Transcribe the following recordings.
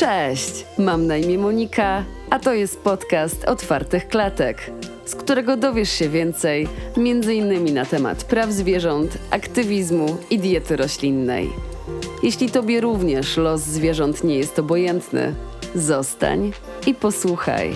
Cześć, mam na imię Monika, a to jest podcast Otwartych Klatek, z którego dowiesz się więcej, m.in. na temat praw zwierząt, aktywizmu i diety roślinnej. Jeśli Tobie również los zwierząt nie jest obojętny, zostań i posłuchaj.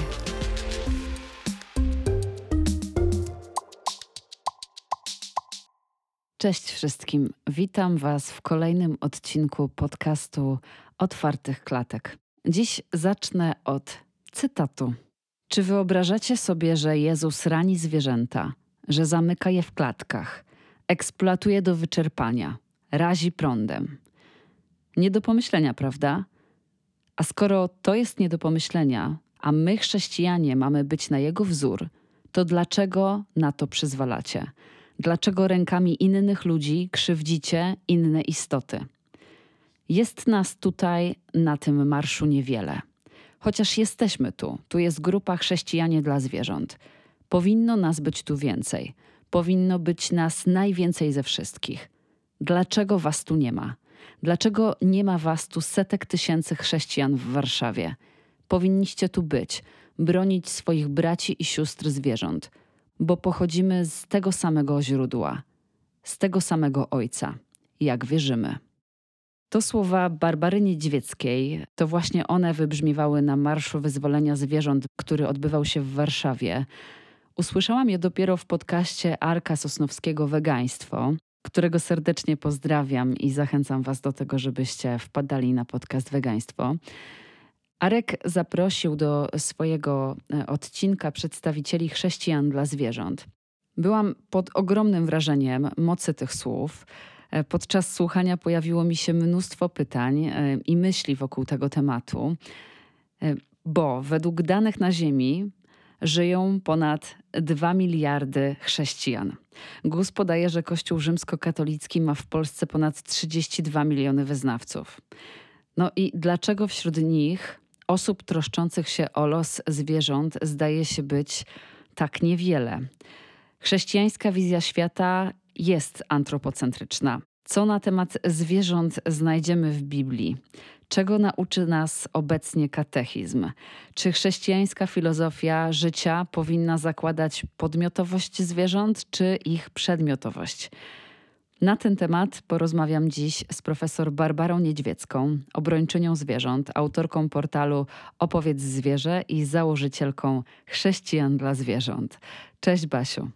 Cześć wszystkim. Witam Was w kolejnym odcinku podcastu Otwartych Klatek. Dziś zacznę od cytatu. Czy wyobrażacie sobie, że Jezus rani zwierzęta, że zamyka je w klatkach, eksploatuje do wyczerpania, razi prądem? Nie do pomyślenia, prawda? A skoro to jest nie do pomyślenia, a my, chrześcijanie, mamy być na Jego wzór, to dlaczego na to przyzwalacie? Dlaczego rękami innych ludzi krzywdzicie inne istoty? Jest nas tutaj na tym marszu niewiele. Chociaż jesteśmy tu, tu jest grupa chrześcijanie dla zwierząt. Powinno nas być tu więcej. Powinno być nas najwięcej ze wszystkich. Dlaczego was tu nie ma? Dlaczego nie ma was tu setek tysięcy chrześcijan w Warszawie? Powinniście tu być, bronić swoich braci i sióstr zwierząt, bo pochodzimy z tego samego źródła, z tego samego Ojca, jak wierzymy. To słowa Barbary Niedźwieckiej. To właśnie one wybrzmiewały na Marszu Wyzwolenia Zwierząt, który odbywał się w Warszawie. Usłyszałam je dopiero w podcaście Arka Sosnowskiego Wegaństwo, którego serdecznie pozdrawiam i zachęcam Was do tego, żebyście wpadali na podcast Wegaństwo. Arek zaprosił do swojego e, odcinka przedstawicieli chrześcijan dla zwierząt. Byłam pod ogromnym wrażeniem mocy tych słów. E, podczas słuchania pojawiło mi się mnóstwo pytań e, i myśli wokół tego tematu, bo według danych na Ziemi żyją ponad 2 miliardy chrześcijan. GUS podaje, że Kościół rzymskokatolicki ma w Polsce ponad 32 miliony wyznawców. No i dlaczego wśród nich osób troszczących się o los zwierząt zdaje się być tak niewiele? Chrześcijańska wizja świata jest antropocentryczna. Co na temat zwierząt znajdziemy w Biblii? Czego nauczy nas obecnie katechizm? Czy chrześcijańska filozofia życia powinna zakładać podmiotowość zwierząt, czy ich przedmiotowość? Na ten temat porozmawiam dziś z profesor Barbarą Niedźwiecką, obrończynią zwierząt, autorką portalu Opowiedz Zwierzę i założycielką Chrześcijan dla Zwierząt. Cześć Basiu.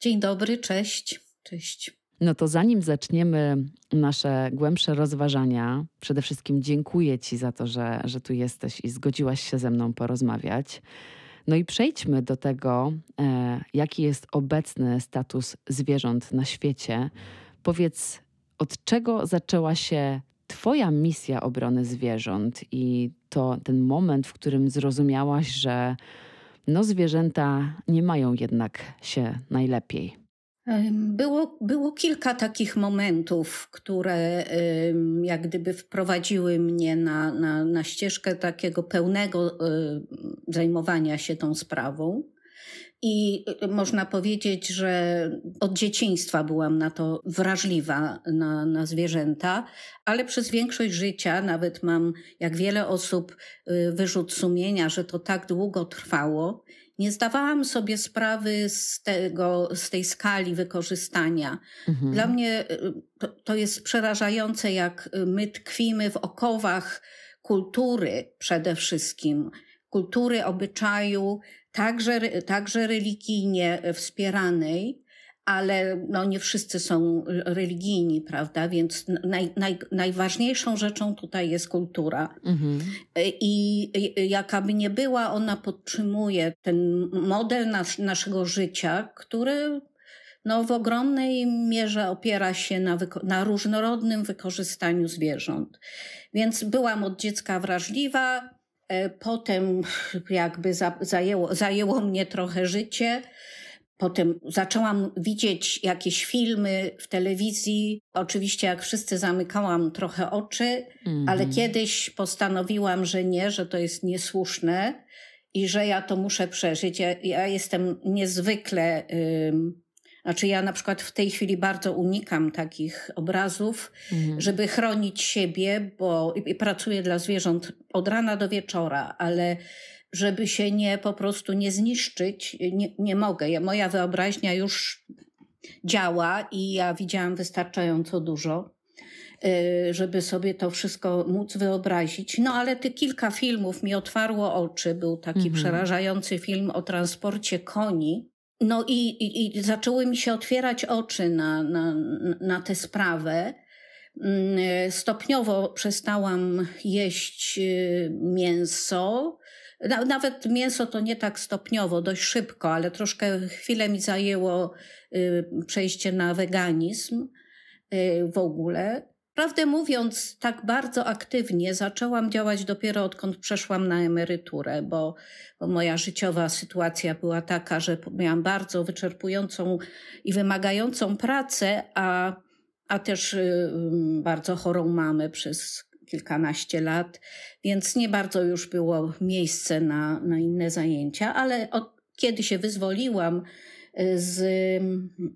Dzień dobry, cześć. Cześć. No to zanim zaczniemy nasze głębsze rozważania, przede wszystkim dziękuję Ci za to, że, że tu jesteś i zgodziłaś się ze mną porozmawiać. No i przejdźmy do tego, e, jaki jest obecny status zwierząt na świecie. Powiedz, od czego zaczęła się Twoja misja obrony zwierząt i to ten moment, w którym zrozumiałaś, że no, zwierzęta nie mają jednak się najlepiej. Było, było kilka takich momentów, które jak gdyby wprowadziły mnie na, na, na ścieżkę takiego pełnego zajmowania się tą sprawą. I y, można powiedzieć, że od dzieciństwa byłam na to wrażliwa, na, na zwierzęta, ale przez większość życia, nawet mam, jak wiele osób, y, wyrzut sumienia, że to tak długo trwało nie zdawałam sobie sprawy z, tego, z tej skali wykorzystania. Mhm. Dla mnie y, to, to jest przerażające, jak my tkwimy w okowach kultury przede wszystkim, kultury obyczaju, także, także religijnie wspieranej, ale no nie wszyscy są religijni, prawda? Więc naj, naj, najważniejszą rzeczą tutaj jest kultura. Mhm. I jaka by nie była, ona podtrzymuje ten model nas, naszego życia, który no, w ogromnej mierze opiera się na, na różnorodnym wykorzystaniu zwierząt. Więc byłam od dziecka wrażliwa, e, potem jakby zajęło, zajęło mnie trochę życie Potem zaczęłam widzieć jakieś filmy w telewizji. Oczywiście, jak wszyscy, zamykałam trochę oczy, mm. ale kiedyś postanowiłam, że nie, że to jest niesłuszne i że ja to muszę przeżyć. Ja, ja jestem niezwykle Znaczy ja na przykład w tej chwili bardzo unikam takich obrazów, mhm. żeby chronić siebie, bo pracuję dla zwierząt od rana do wieczora, ale żeby się nie po prostu nie zniszczyć, nie, nie mogę. Ja, moja wyobraźnia już działa i ja widziałam wystarczająco dużo, y, żeby sobie to wszystko móc wyobrazić. No ale te kilka filmów mi otwarło oczy. Był taki mhm. przerażający film o transporcie koni. No i, i, i zaczęły mi się otwierać oczy na, na, na tę sprawę. Mm, stopniowo przestałam jeść y, mięso. Nawet mięso to nie tak stopniowo, dość szybko, ale troszkę chwilę mi zajęło y, przejście na weganizm y, w ogóle. Prawdę mówiąc, tak bardzo aktywnie zaczęłam działać dopiero odkąd przeszłam na emeryturę, bo, bo, moja życiowa sytuacja była taka, że miałam bardzo wyczerpującą i wymagającą pracę, a, a też y, bardzo chorą mamę przez kilkanaście lat, więc nie bardzo już było miejsce na, na inne zajęcia, ale od, kiedy się wyzwoliłam y, z,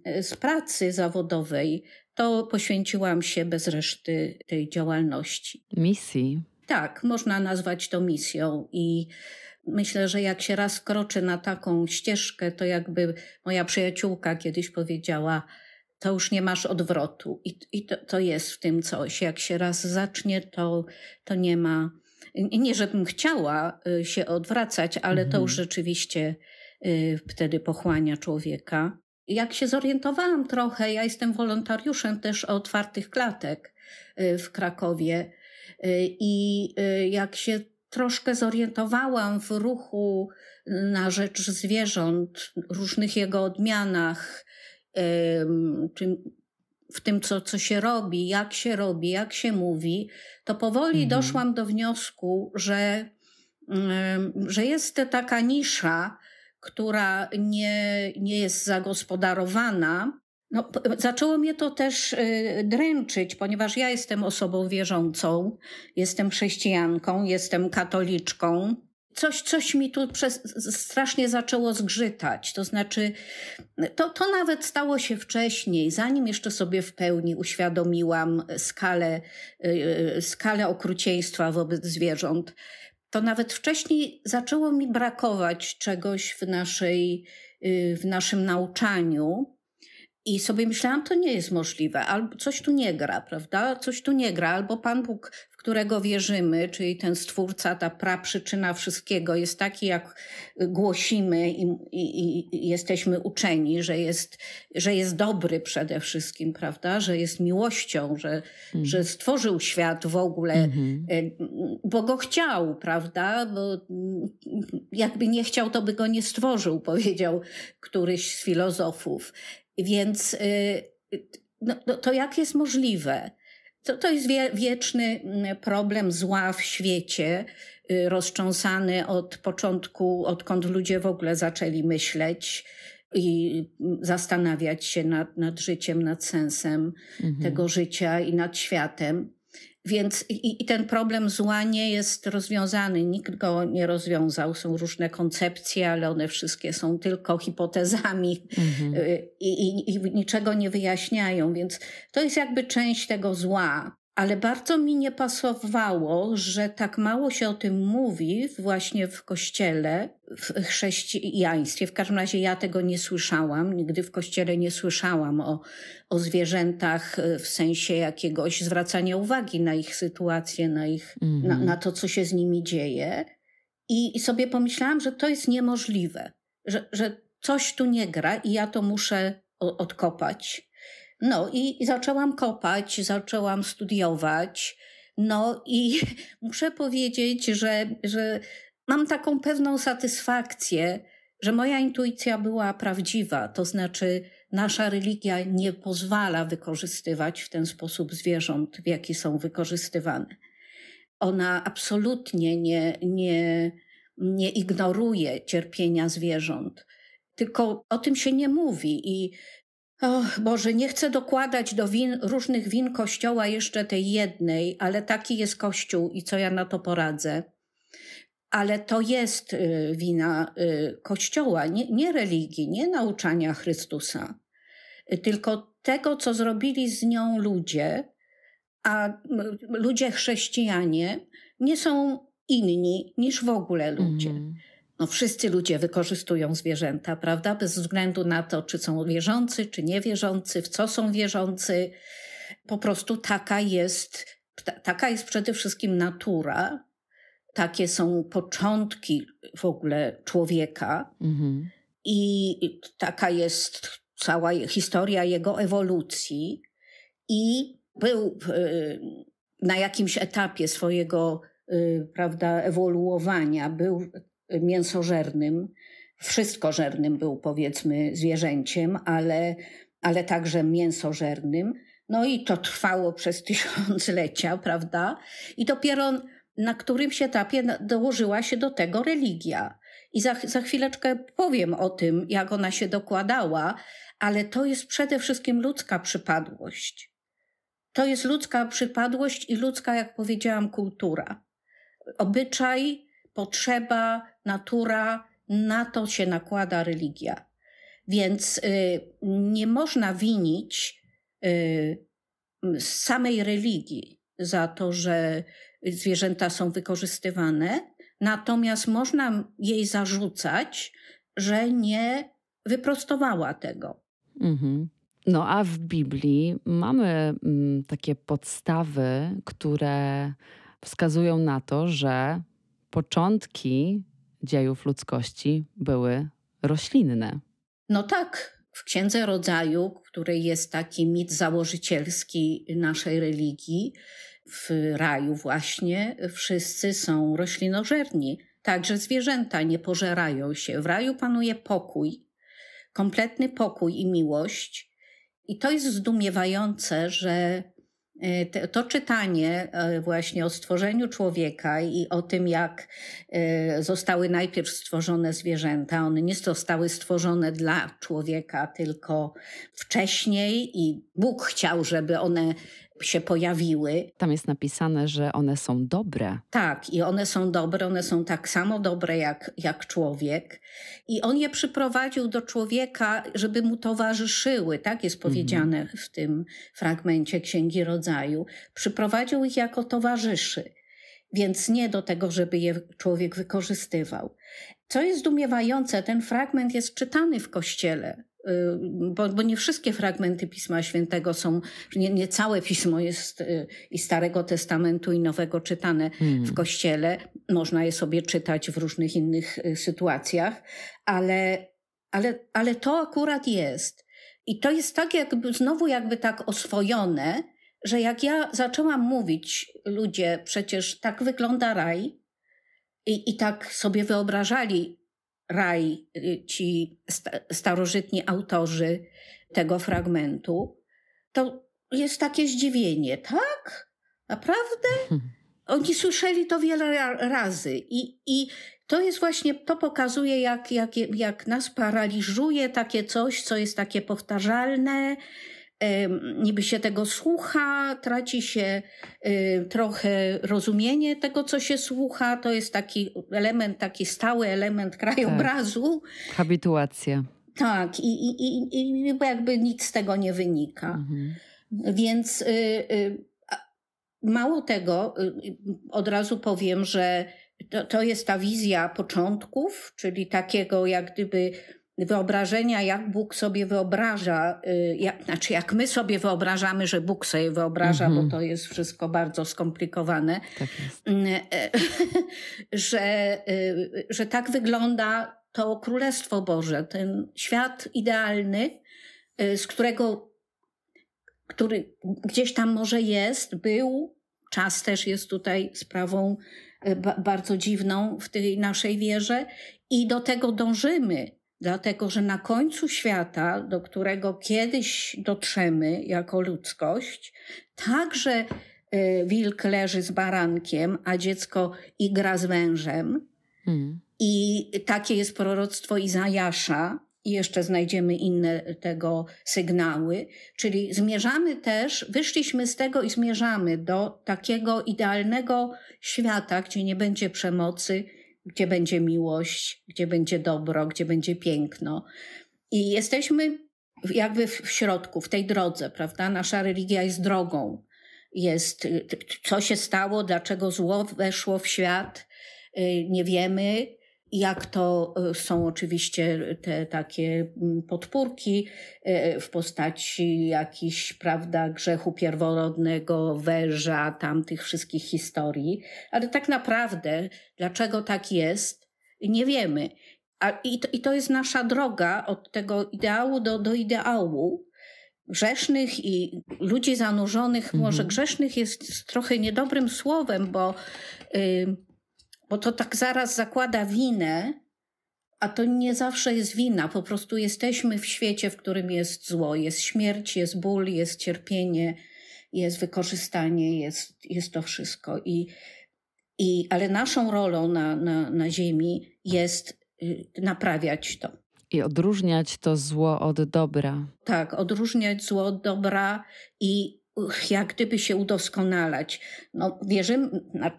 y, z pracy zawodowej, to poświęciłam się bez reszty tej działalności. Misji. Tak, można nazwać to misją i myślę, że jak się raz wkroczy na taką ścieżkę, to jakby moja przyjaciółka kiedyś powiedziała, to już nie masz odwrotu. I, i to, to jest w tym coś. Jak się raz zacznie, to, to nie ma. Nie, żebym chciała y, się odwracać, ale mhm. to już rzeczywiście y, wtedy pochłania człowieka. Jak się zorientowałam trochę, ja jestem wolontariuszem też otwartych klatek y, w Krakowie. I jak się troszkę zorientowałam w ruchu na rzecz zwierząt, różnych jego odmianach, w tym, co, co się robi, jak się robi, jak się mówi, to powoli mhm. doszłam do wniosku, że, że jest to taka nisza, która nie, nie jest zagospodarowana. No, zaczęło mnie to też y, dręczyć, ponieważ ja jestem osobą wierzącą, jestem chrześcijanką, jestem katoliczką coś, coś mi tu przez, strasznie zaczęło zgrzytać. To znaczy, to, to nawet stało się wcześniej, zanim jeszcze sobie w pełni uświadomiłam skalę, yy, skalę okrucieństwa wobec zwierząt. To nawet wcześniej zaczęło mi brakować czegoś w, naszej, yy, w naszym nauczaniu. I sobie myślałam, to nie jest możliwe, albo coś tu nie gra, prawda? Coś tu nie gra, albo Pan Bóg którego wierzymy, czyli ten stwórca, ta praprzyczyna wszystkiego jest taki, jak głosimy i, i, i, jesteśmy uczeni, że jest, że jest dobry przede wszystkim, prawda? Że jest miłością, że, mm. że stworzył świat w ogóle, mm -hmm. bo go chciał, prawda? Bo jakby nie chciał, to by go nie stworzył, powiedział któryś z filozofów. Więc y, no, no, to jak jest możliwe? To, to jest wie, wieczny mm, problem zła w świecie, y, rozcząsany od początku, odkąd ludzie w ogóle zaczęli myśleć i mm, zastanawiać się nad, nad życiem, nad sensem mhm. tego życia i nad światem. Więc i, i, ten problem zła nie jest rozwiązany, nikt go nie rozwiązał. Są różne koncepcje, ale one wszystkie są tylko hipotezami mhm. Y, i, i, i niczego nie wyjaśniają. Więc to jest jakby część tego zła. Ale bardzo mi nie pasowało, że tak mało się o tym mówi właśnie w kościele, w chrześcijaństwie. W każdym razie ja tego nie słyszałam. Nigdy w kościele nie słyszałam o, o zwierzętach w sensie jakiegoś zwracania uwagi na ich sytuację, na, ich, -hmm. na, na to, co się z nimi dzieje. I, I sobie pomyślałam, że to jest niemożliwe, że, że coś tu nie gra i ja to muszę odkopać. No i, i zaczęłam kopać, zaczęłam studiować. No i muszę powiedzieć, że, że mam taką pewną satysfakcję, że moja intuicja była prawdziwa. To znaczy, nasza religia nie pozwala wykorzystywać w ten sposób zwierząt, w jaki są wykorzystywane. Ona absolutnie nie, nie, nie ignoruje cierpienia zwierząt, tylko o tym się nie mówi. I Och, Boże, nie chcę dokładać do win, różnych win Kościoła jeszcze tej jednej, ale taki jest Kościół i co ja na to poradzę. Ale to jest y, wina y, Kościoła, nie, nie religii, nie nauczania Chrystusa. tylko tego, co zrobili z nią ludzie, a ludzie chrześcijanie nie są inni niż w ogóle ludzie. Mm. No, wszyscy ludzie wykorzystują zwierzęta, prawda? Bez względu na to, czy są wierzący, czy niewierzący, w co są wierzący. Po prostu taka jest, taka jest przede wszystkim natura, takie są początki w ogóle człowieka mm-hmm. i taka jest cała historia jego ewolucji. I był na jakimś etapie swojego y, prawda, ewoluowania, był mięsożernym, wszystkożernym był powiedzmy zwierzęciem, ale, ale także mięsożernym. No i to trwało przez tysiąclecia, prawda? I dopiero na którymś etapie dołożyła się do tego religia. I za, za chwileczkę powiem o tym, jak ona się dokładała, ale to jest przede wszystkim ludzka przypadłość. To jest ludzka przypadłość i ludzka, jak powiedziałam, kultura. Obyczaj, potrzeba, natura, na to się nakłada religia. Więc y, nie można winić y, samej religii za to, że zwierzęta są wykorzystywane, natomiast można jej zarzucać, że nie wyprostowała tego. Mhm. No a w Biblii mamy mm, takie podstawy, które wskazują na to, że początki dziejów ludzkości były roślinne. No tak. W Księdze Rodzaju, której jest taki mit założycielski naszej religii, w raju właśnie wszyscy są roślinożerni. Także zwierzęta nie pożerają się. W raju panuje pokój, kompletny pokój i miłość. I to jest zdumiewające, że to czytanie e, właśnie o stworzeniu człowieka i o tym, jak e, zostały najpierw stworzone zwierzęta, one nie zostały stworzone dla człowieka, tylko wcześniej i Bóg chciał, żeby one się pojawiły. Tam jest napisane, że one są dobre. Tak, i one są dobre, one są tak samo dobre jak, jak człowiek. I on je przyprowadził do człowieka, żeby mu towarzyszyły, tak jest mhm. powiedziane mhm. w tym fragmencie Księgi Rodzaju. Przyprowadził ich jako towarzyszy, więc nie do tego, żeby je człowiek wykorzystywał. Co jest zdumiewające, ten fragment jest czytany w kościele bo, bo, nie wszystkie fragmenty Pisma Świętego są, nie, nie całe pismo jest y, i Starego Testamentu i Nowego czytane hmm. w kościele. Można je sobie czytać w różnych innych y, sytuacjach, ale, ale, ale to akurat jest. I to jest tak jakby, znowu jakby tak oswojone, że jak ja zaczęłam mówić, ludzie, przecież tak wygląda raj, i, i tak sobie wyobrażali raj, y, ci starożytni autorzy tego fragmentu, to jest takie zdziwienie. Tak? Naprawdę? Oni słyszeli to wiele razy i, i to jest właśnie, to pokazuje, jak, jak, jak nas paraliżuje takie coś, co jest takie powtarzalne, niby się tego słucha, traci się y, trochę rozumienie tego, co się słucha. To jest taki element, taki stały element krajobrazu. Tak. Habituacja. Tak, i, i, i, i jakby nic z tego nie wynika. Mhm. Więc y, y, mało tego, od razu powiem, że to, to jest ta wizja początków, czyli takiego jak gdyby wyobrażenia, jak Bóg sobie wyobraża, y, jak, znaczy jak my sobie wyobrażamy, że Bóg sobie wyobraża, mm -hmm. bo mhm. to jest wszystko bardzo skomplikowane, tak e, że, y, że tak wygląda to Królestwo Boże, ten świat idealny, y, z którego, który gdzieś tam może jest, był, czas też jest tutaj sprawą bardzo dziwną w tej naszej wierze i do tego dążymy dlatego że na końcu świata, do którego kiedyś dotrzemy jako ludzkość, także y, wilk leży z barankiem, a dziecko igra z wężem. Hmm. I takie jest proroctwo Izajasza, i jeszcze znajdziemy inne tego sygnały, czyli zmierzamy też, wyszliśmy z tego i zmierzamy do takiego idealnego świata, gdzie nie będzie przemocy, gdzie będzie miłość, gdzie będzie dobro, gdzie będzie piękno. I jesteśmy jakby w środku, w tej drodze, prawda? Nasza religia jest drogą. Jest, co się stało, dlaczego zło weszło w świat, y, nie wiemy. Jak to y, są oczywiście te takie mm, podpórki y, w postaci jakichś, prawda, grzechu pierworodnego, węża, tam tych wszystkich historii. Ale tak naprawdę, dlaczego tak jest, nie wiemy. A, i, to, I to jest nasza droga od tego ideału do, do ideału. Grzesznych i ludzi zanurzonych, mhm. może grzesznych jest trochę niedobrym słowem, bo, yy, bo to tak zaraz zakłada winę, a to nie zawsze jest wina. Po prostu jesteśmy w świecie, w którym jest zło. Jest śmierć, jest ból, jest cierpienie, jest wykorzystanie, jest, jest to wszystko. I, i, ale naszą rolą na, na, na Ziemi jest Y, naprawiać to. I odróżniać to zło od dobra. Tak, odróżniać zło od dobra i jak gdyby się udoskonalać. No, wierzymy,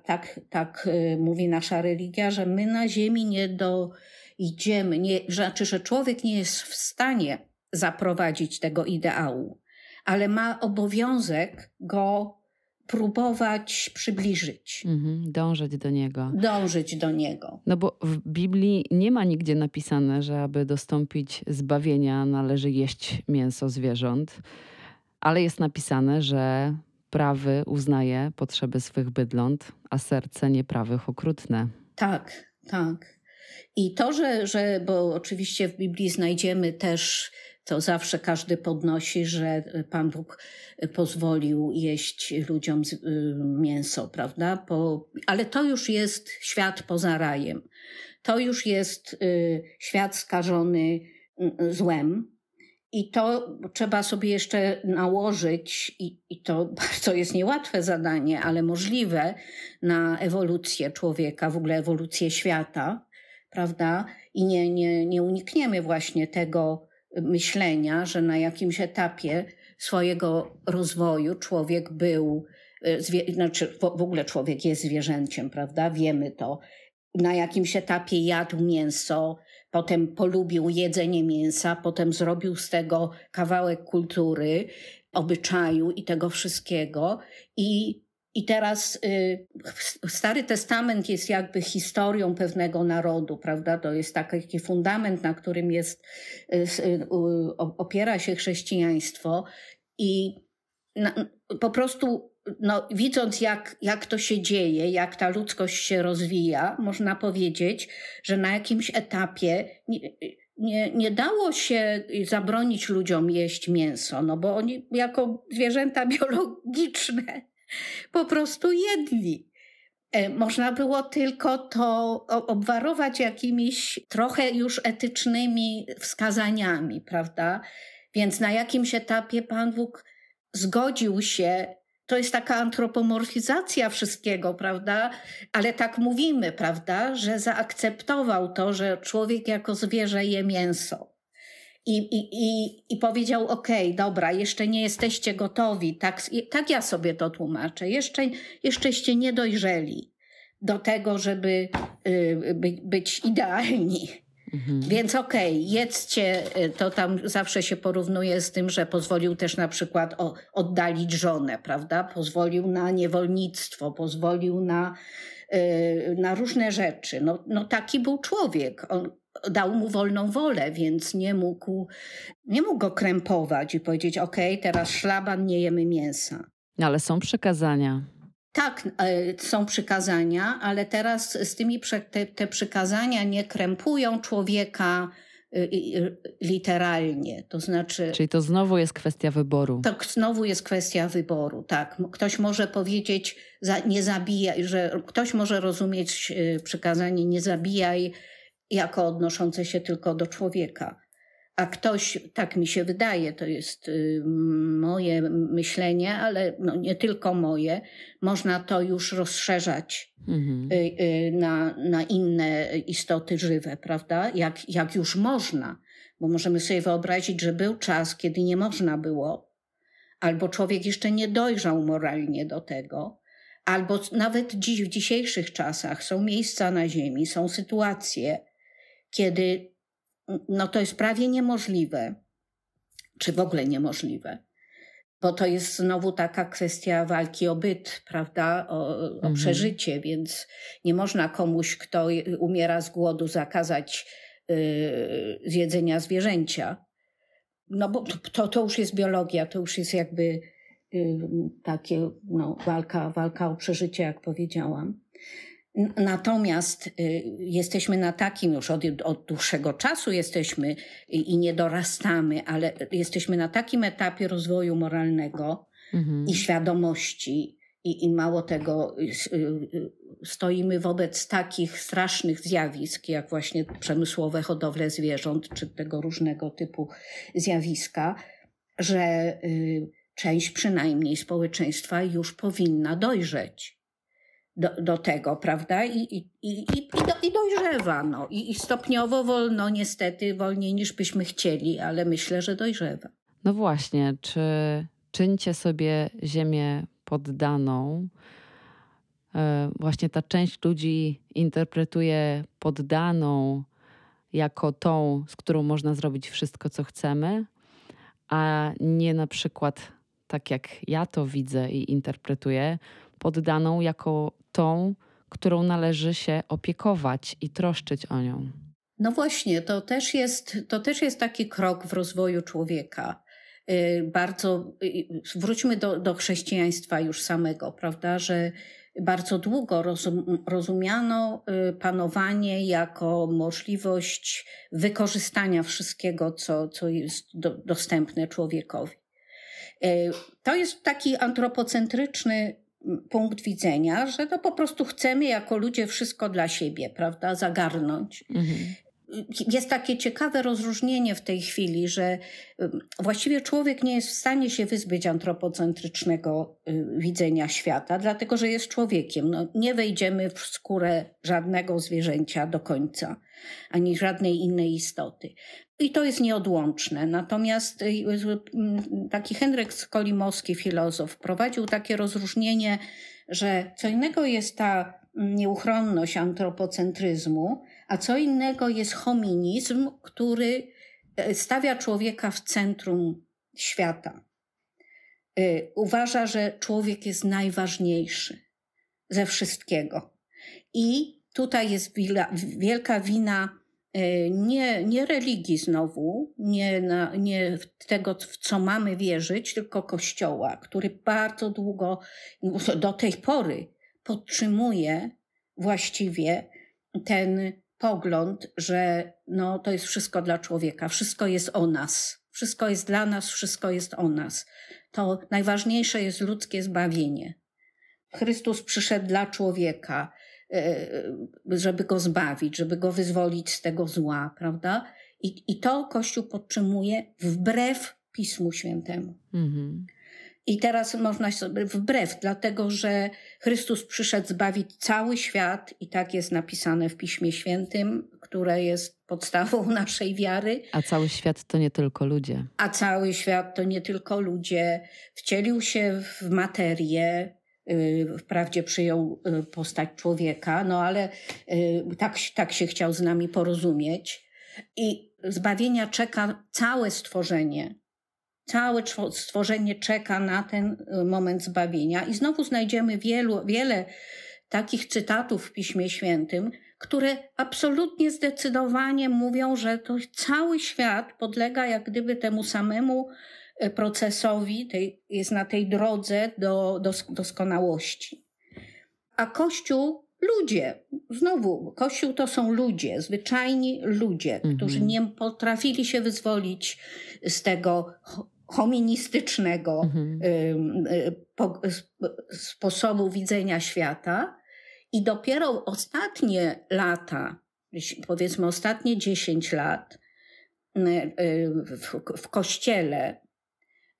tak, tak y, mówi nasza religia, że my na ziemi nie dojdziemy, nie, znaczy, że człowiek nie jest w stanie zaprowadzić tego ideału, ale ma obowiązek go próbować przybliżyć. Mhm, dążyć do niego. Dążyć do niego. No bo w Biblii nie ma nigdzie napisane, że aby dostąpić zbawienia należy jeść mięso zwierząt, ale jest napisane, że prawy uznaje potrzeby swych bydląt, a serce nieprawych okrutne. Tak, tak. I to, że, że, bo oczywiście w Biblii znajdziemy też to zawsze każdy podnosi, że Pan Bóg pozwolił jeść ludziom y, mięso, prawda? Ale to już jest świat poza rajem. To już jest y, świat skażony y, złem. I to trzeba sobie jeszcze nałożyć, i, i to bardzo jest niełatwe zadanie, ale możliwe na ewolucję człowieka, w ogóle ewolucję świata, prawda? I nie, nie, nie unikniemy właśnie tego, myślenia, że na jakimś etapie swojego rozwoju człowiek był, e, znaczy w ogóle człowiek jest zwierzęciem, prawda? Wiemy to. Na jakimś etapie jadł mięso, potem polubił jedzenie mięsa, potem zrobił z tego kawałek kultury, obyczaju i tego wszystkiego. I i teraz y, Stary Testament jest jakby historią pewnego narodu, prawda? To jest taki fundament, na którym jest, y, y, opiera się chrześcijaństwo i po prostu no, widząc, jak, jak to się dzieje, jak ta ludzkość się rozwija, można powiedzieć, że na jakimś etapie nie, nie, nie dało się zabronić ludziom jeść mięso, no bo oni jako zwierzęta biologiczne po prostu jedli. E, można było tylko to obwarować jakimiś trochę już etycznymi wskazaniami, prawda? Więc na jakimś etapie Pan Bóg zgodził się, to jest taka antropomorfizacja wszystkiego, prawda? Ale tak mówimy, prawda, że zaakceptował to, że człowiek jako zwierzę je mięso. I, i, i, i powiedział: OK, dobra, jeszcze nie jesteście gotowi. Tak, tak ja sobie to tłumaczę. Jeszcze, jeszczeście nie dojrzeli do tego, żeby y, by, być idealni. Mhm. Więc okej, okay, jedzcie, y, to tam zawsze się porównuje z tym, że pozwolił też na przykład o, oddalić żonę, prawda? Pozwolił na niewolnictwo, pozwolił na, y, na różne rzeczy. No, no taki był człowiek. On, dał mu wolną wolę, więc nie mógł, nie mógł go krępować i powiedzieć: OK, teraz szlaban, nie jemy mięsa. No, ale są przykazania. Tak, e, są przykazania, ale teraz z tymi te, te przykazania nie krępują człowieka y, literalnie, to znaczy... Czyli to znowu jest kwestia wyboru. To znowu jest kwestia wyboru, tak. Ktoś może powiedzieć, nie zabijaj, że ktoś może rozumieć y, przykazanie nie zabijaj, jako odnoszące się tylko do człowieka. A ktoś, tak mi się wydaje, to jest y, moje myślenie, ale no nie tylko moje, można to już rozszerzać mhm. Y, y, na, na inne istoty żywe, prawda? Jak, jak już można, bo możemy sobie wyobrazić, że był czas, kiedy nie można było, albo człowiek jeszcze nie dojrzał moralnie do tego, albo nawet dziś, w dzisiejszych czasach są miejsca na Ziemi, są sytuacje, kiedy no to jest prawie niemożliwe. czy w ogóle niemożliwe. Bo to jest znowu taka kwestia walki o byt, prawda, o, o mhm. przeżycie, więc nie można komuś, kto umiera z głodu, zakazać yy, zjedzenia zwierzęcia. No bo to, to już jest biologia, to już jest jakby yy, takie no, walka, walka o przeżycie, jak powiedziałam. Natomiast y, jesteśmy na takim już od, od, dłuższego czasu jesteśmy i nie dorastamy, ale jesteśmy na takim etapie rozwoju moralnego mhm. i świadomości. I, I mało tego, y, y, stoimy wobec takich strasznych zjawisk, jak właśnie przemysłowe hodowle zwierząt, czy tego różnego typu zjawiska, że część przynajmniej społeczeństwa już powinna dojrzeć do, do tego, prawda? I, i, i, i, do, i dojrzewa. No. I, I stopniowo wolno, niestety, wolniej niż byśmy chcieli, ale myślę, że dojrzewa. No właśnie, czy czyńcie sobie ziemię poddaną? E, właśnie ta część ludzi interpretuje poddaną jako tą, z którą można zrobić wszystko, co chcemy, a nie na przykład tak jak ja to widzę i interpretuję, poddaną jako tą, którą należy się opiekować i troszczyć o nią. No właśnie, to też jest, to też jest taki krok w rozwoju człowieka. Y, bardzo, y, wróćmy do, do chrześcijaństwa już samego, prawda, że bardzo długo rozum, rozumiano y, panowanie jako możliwość wykorzystania wszystkiego, co, co jest do, dostępne człowiekowi. To jest taki antropocentryczny punkt widzenia, że to po prostu chcemy jako ludzie wszystko dla siebie, prawda, zagarnąć. Mhm. Jest takie ciekawe rozróżnienie w tej chwili, że właściwie człowiek nie jest w stanie się wyzbyć antropocentrycznego y, widzenia świata, dlatego że jest człowiekiem. No, nie wejdziemy w skórę żadnego zwierzęcia do końca, ani żadnej innej istoty. I to jest nieodłączne. Natomiast y, y, taki Henryk Skolimowski, filozof, prowadził takie rozróżnienie, że co innego jest ta nieuchronność antropocentryzmu, a co innego jest hominizm, który e, stawia człowieka w centrum świata. E, uważa, że człowiek jest najważniejszy ze wszystkiego. I tutaj jest wielka wina E, nie, nie religii znowu, nie, na, nie tego, w co mamy wierzyć, tylko Kościoła, który bardzo długo, do tej pory podtrzymuje właściwie ten pogląd, że no, to jest wszystko dla człowieka, wszystko jest o nas, wszystko jest dla nas, wszystko jest o nas. To najważniejsze jest ludzkie zbawienie. Chrystus przyszedł dla człowieka. E, żeby go zbawić, żeby go wyzwolić z tego zła, prawda? I, i to Kościół podtrzymuje wbrew Pismu Świętemu. Mhm. I teraz można sobie wbrew, dlatego że Chrystus przyszedł zbawić cały świat, i tak jest napisane w Piśmie Świętym, które jest podstawą naszej wiary. A cały świat to nie tylko ludzie. A cały świat to nie tylko ludzie. Wcielił się w materię, Y, wprawdzie przyjął y, postać człowieka, no ale y, tak, tak się chciał z nami porozumieć. I zbawienia czeka całe stworzenie. Całe stworzenie czeka na ten moment zbawienia. I znowu znajdziemy wielu, wiele takich cytatów w Piśmie Świętym, które absolutnie zdecydowanie mówią, że to cały świat podlega jak gdyby temu samemu E, procesowi, tej, jest na tej drodze do, do doskonałości. A Kościół ludzie. Znowu, Kościół to są ludzie, zwyczajni ludzie, mhm. którzy nie potrafili się wyzwolić z tego hoministycznego mhm. y, po, sposobu widzenia świata. I dopiero ostatnie lata, powiedzmy ostatnie 10 lat y, w, w kościele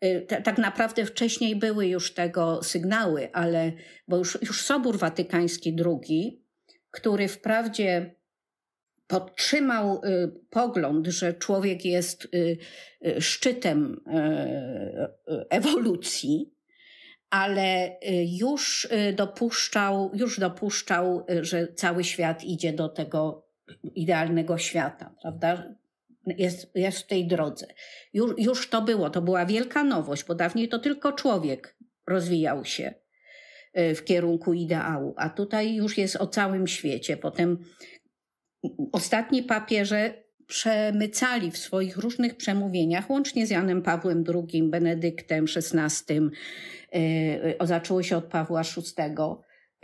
Y, tak naprawdę wcześniej były już tego sygnały, ale bo już, już Sobór Watykański II, który wprawdzie podtrzymał y, pogląd, że człowiek jest y, szczytem ewolucji, ale już dopuszczał, już dopuszczał, że cały świat idzie do tego idealnego świata, prawda? jest, jest w tej drodze. Już, już to było, to była wielka nowość, bo dawniej to tylko człowiek rozwijał się y, w kierunku ideału, a tutaj już jest o całym świecie. Potem ostatni papieże przemycali w swoich różnych przemówieniach, łącznie z Janem Pawłem II, Benedyktem XVI, yy, zaczęło się od Pawła VI,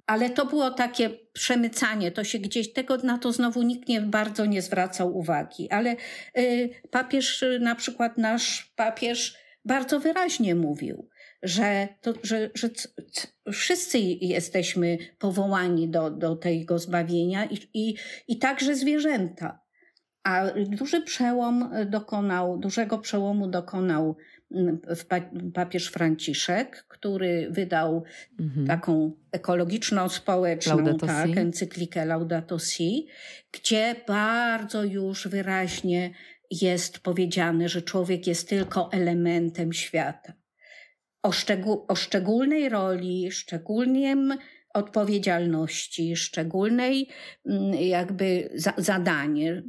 ale to było takie przemycanie, to się gdzieś, tego na to znowu nikt nie bardzo nie zwracał uwagi, ale yy, papież, na przykład nasz papież bardzo wyraźnie mówił, że, to, że, że wszyscy jesteśmy powołani do, do tego zbawienia i, i, i także zwierzęta. A duży przełom dokonał, dużego przełomu dokonał mm, papież Franciszek, który wydał mhm. taką ekologiczną, społeczną tak, encyklikę Laudato Si, gdzie bardzo już wyraźnie jest powiedziane, że człowiek jest tylko elementem świata. O, szczegół, o szczególnej roli, szczególnym odpowiedzialności, szczególnej mm, jakby za, zadanie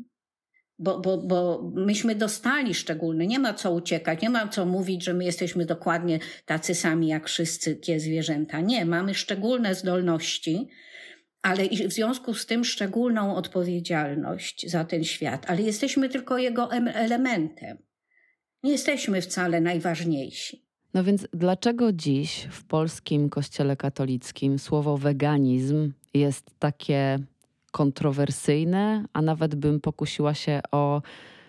bo, bo, bo myśmy dostali szczególny, nie ma co uciekać, nie ma co mówić, że my jesteśmy dokładnie tacy sami jak wszystkie zwierzęta. Nie, mamy szczególne zdolności, ale i w związku z tym szczególną odpowiedzialność za ten świat, ale jesteśmy tylko jego elementem. Nie jesteśmy wcale najważniejsi. No więc dlaczego dziś w polskim kościele katolickim słowo weganizm jest takie kontrowersyjne, a nawet bym pokusiła się o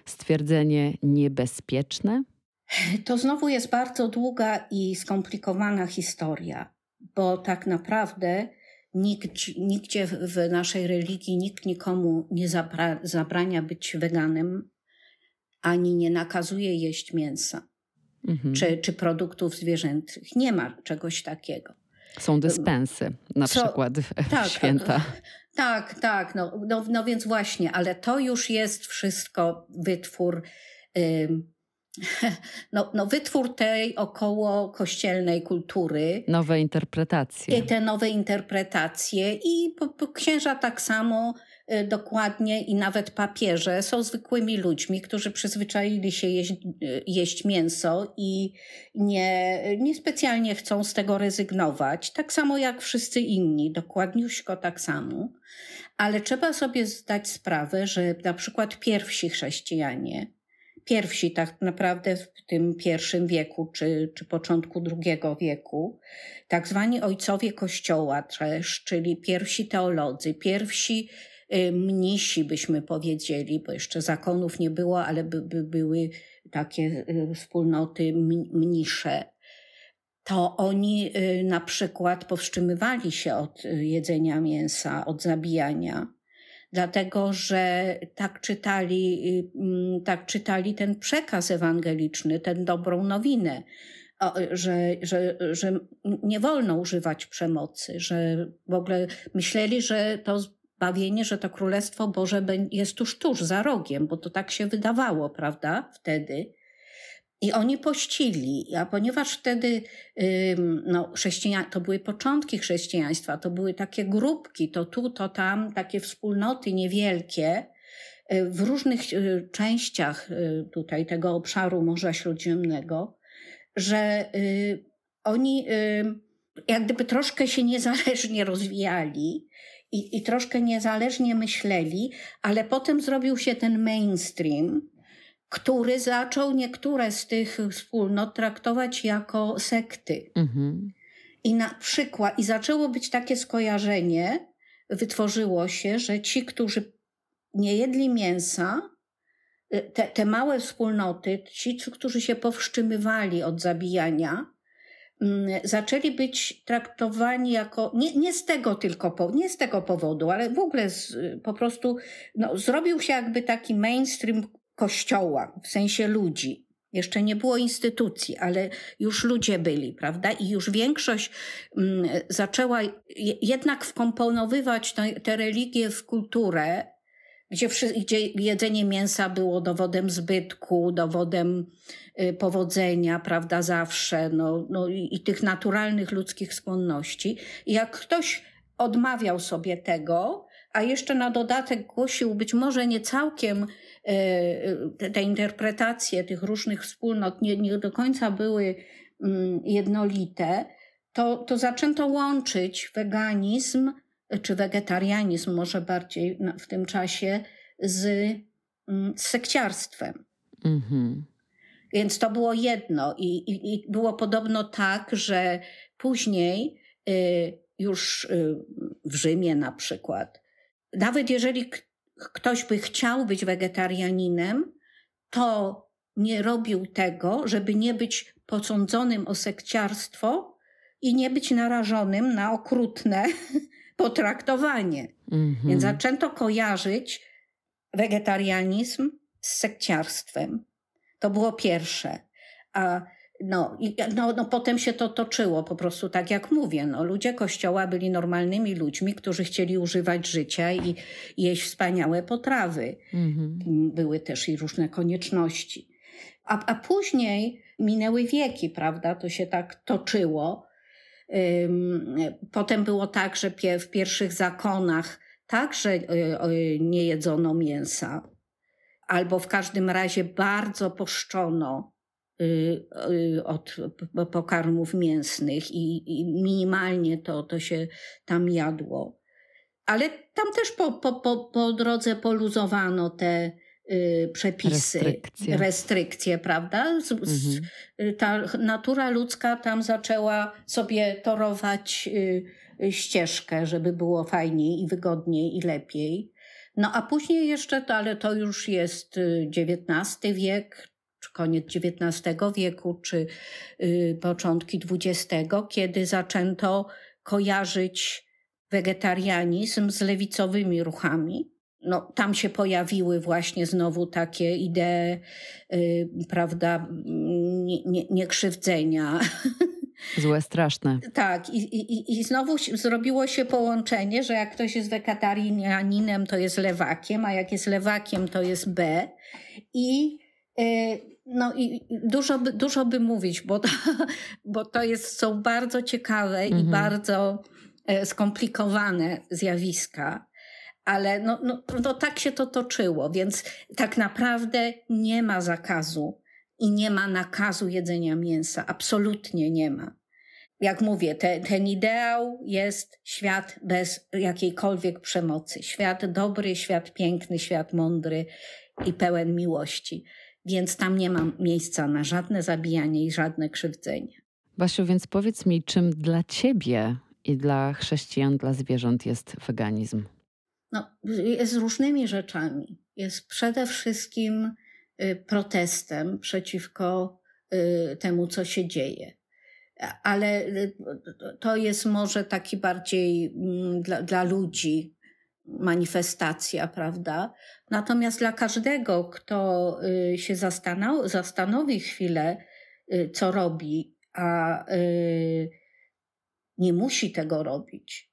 stwierdzenie niebezpieczne? To znowu jest bardzo długa i skomplikowana historia, bo tak naprawdę nikt, nigdzie w naszej religii nikt nikomu nie zabra, zabrania być weganem, ani nie nakazuje jeść mięsa mhm. czy, czy produktów zwierzęcych. Nie ma czegoś takiego. Są dyspensy, na Co, przykład tak, święta. Tak, tak, no, no, no więc właśnie, ale to już jest wszystko wytwór. no, no wytwór tej około kościelnej kultury. Nowe interpretacje. I te nowe interpretacje i księża tak samo dokładnie i nawet papieże są zwykłymi ludźmi, którzy przyzwyczaili się jeść, y, jeść mięso i nie, niespecjalnie chcą z tego rezygnować. Tak samo jak wszyscy inni, dokładniuśko tak samo. Ale trzeba sobie zdać sprawę, że na przykład pierwsi chrześcijanie, pierwsi tak naprawdę w tym pierwszym wieku czy, czy początku drugiego wieku, tak zwani ojcowie Kościoła też, czyli pierwsi teolodzy, pierwsi Y, mnisi, byśmy powiedzieli, bo jeszcze zakonów nie było, ale by, by były takie y, wspólnoty mnisze, to oni y, na przykład powstrzymywali się od jedzenia mięsa, od zabijania, dlatego że tak czytali, mm, tak czytali ten przekaz ewangeliczny, tę dobrą nowinę. Że, że, że nie wolno używać przemocy, że w ogóle myśleli, że to bawienie, że to Królestwo Boże jest tuż, tuż za rogiem, bo to tak się wydawało, prawda, wtedy. I oni pościli, a ponieważ wtedy no, chrześcijan, to były początki chrześcijaństwa, to były takie grupki, to tu, to tam, takie wspólnoty niewielkie y, w różnych y, częściach y, tutaj tego obszaru Morza Śródziemnego, że oni jak gdyby troszkę się niezależnie rozwijali i, i troszkę niezależnie myśleli, ale potem zrobił się ten mainstream, który zaczął niektóre z tych wspólnot traktować jako sekty. Mhm. I na przykład, i zaczęło być takie skojarzenie, wytworzyło się, że ci, którzy nie jedli mięsa, te, te małe wspólnoty, ci, którzy się powstrzymywali od zabijania, zaczęli być traktowani jako, nie, nie z tego tylko, nie z tego powodu, ale w ogóle z, po prostu no, zrobił się jakby taki mainstream kościoła, w sensie ludzi. Jeszcze nie było instytucji, ale już ludzie byli, prawda? I już większość mm, zaczęła jednak wkomponowywać tę religię w kulturę, gdzie, gdzie jedzenie mięsa było dowodem zbytku, dowodem y, powodzenia, prawda, zawsze, no, no i, i tych naturalnych ludzkich skłonności. I jak ktoś odmawiał sobie tego, a jeszcze na dodatek głosił być może nie całkiem te, te interpretacje tych różnych wspólnot nie, nie do końca były mm, jednolite, to, to zaczęto łączyć weganizm czy wegetarianizm może bardziej w tym czasie z, mm, z sekciarstwem. Mm-hmm. Więc to było jedno i, i, i, było podobno tak, że później y, już y, w Rzymie na przykład, nawet jeżeli ktoś by chciał być wegetarianinem, to nie robił tego, żeby nie być posądzonym o sekciarstwo i nie być narażonym na okrutne potraktowanie. Mm -hmm. Więc zaczęto kojarzyć wegetarianizm z sekciarstwem. To było pierwsze. A no, i, no, no potem się to toczyło po prostu tak jak mówię. No, ludzie kościoła byli normalnymi ludźmi, którzy chcieli używać życia i jeść wspaniałe potrawy. Mm-hmm. Były też i różne konieczności. A, a później minęły wieki, prawda? To się tak toczyło. Potem było tak, że w pierwszych zakonach także y, y, nie jedzono mięsa, albo w każdym razie bardzo poszczono y, od pokarmów mięsnych i, minimalnie to, to się tam jadło. Ale tam też po, po, po, po drodze poluzowano te Y, przepisy, restrykcje, restrykcje prawda? Z, mhm. z, ta natura ludzka tam zaczęła sobie torować y, ścieżkę, żeby było fajniej i wygodniej i lepiej. No a później jeszcze to, ale to już jest XIX y, wiek, czy koniec XIX wieku, czy początki XX, kiedy zaczęto kojarzyć wegetarianizm z lewicowymi ruchami no, tam się pojawiły właśnie znowu takie idee, yy, prawda, niekrzywdzenia. Nie Złe, straszne. tak, i, i, i znowu zrobiło się połączenie, że jak ktoś jest wegetarianinem, to jest lewakiem, a jak jest lewakiem, to jest B. I yy, no i dużo by, dużo by mówić, bo to, bo to jest, są bardzo ciekawe mhm. i bardzo e, skomplikowane zjawiska ale no, no, no tak się to toczyło, więc tak naprawdę nie ma zakazu i nie ma nakazu jedzenia mięsa. Absolutnie nie ma. Jak mówię, te, ten ideał jest świat bez jakiejkolwiek przemocy. Świat dobry, świat piękny, świat mądry i pełen miłości. Więc tam nie ma miejsca na żadne zabijanie i żadne krzywdzenie. Basiu, więc powiedz mi, czym dla ciebie i dla chrześcijan, dla zwierząt jest weganizm? No, jest różnymi rzeczami. Jest przede wszystkim y, protestem przeciwko y, temu, co się dzieje. Ale y, to jest może taki bardziej mm, dla, dla ludzi manifestacja, prawda? Natomiast dla każdego, kto się zastanowi, zastanowi chwilę, co robi, a nie musi tego robić,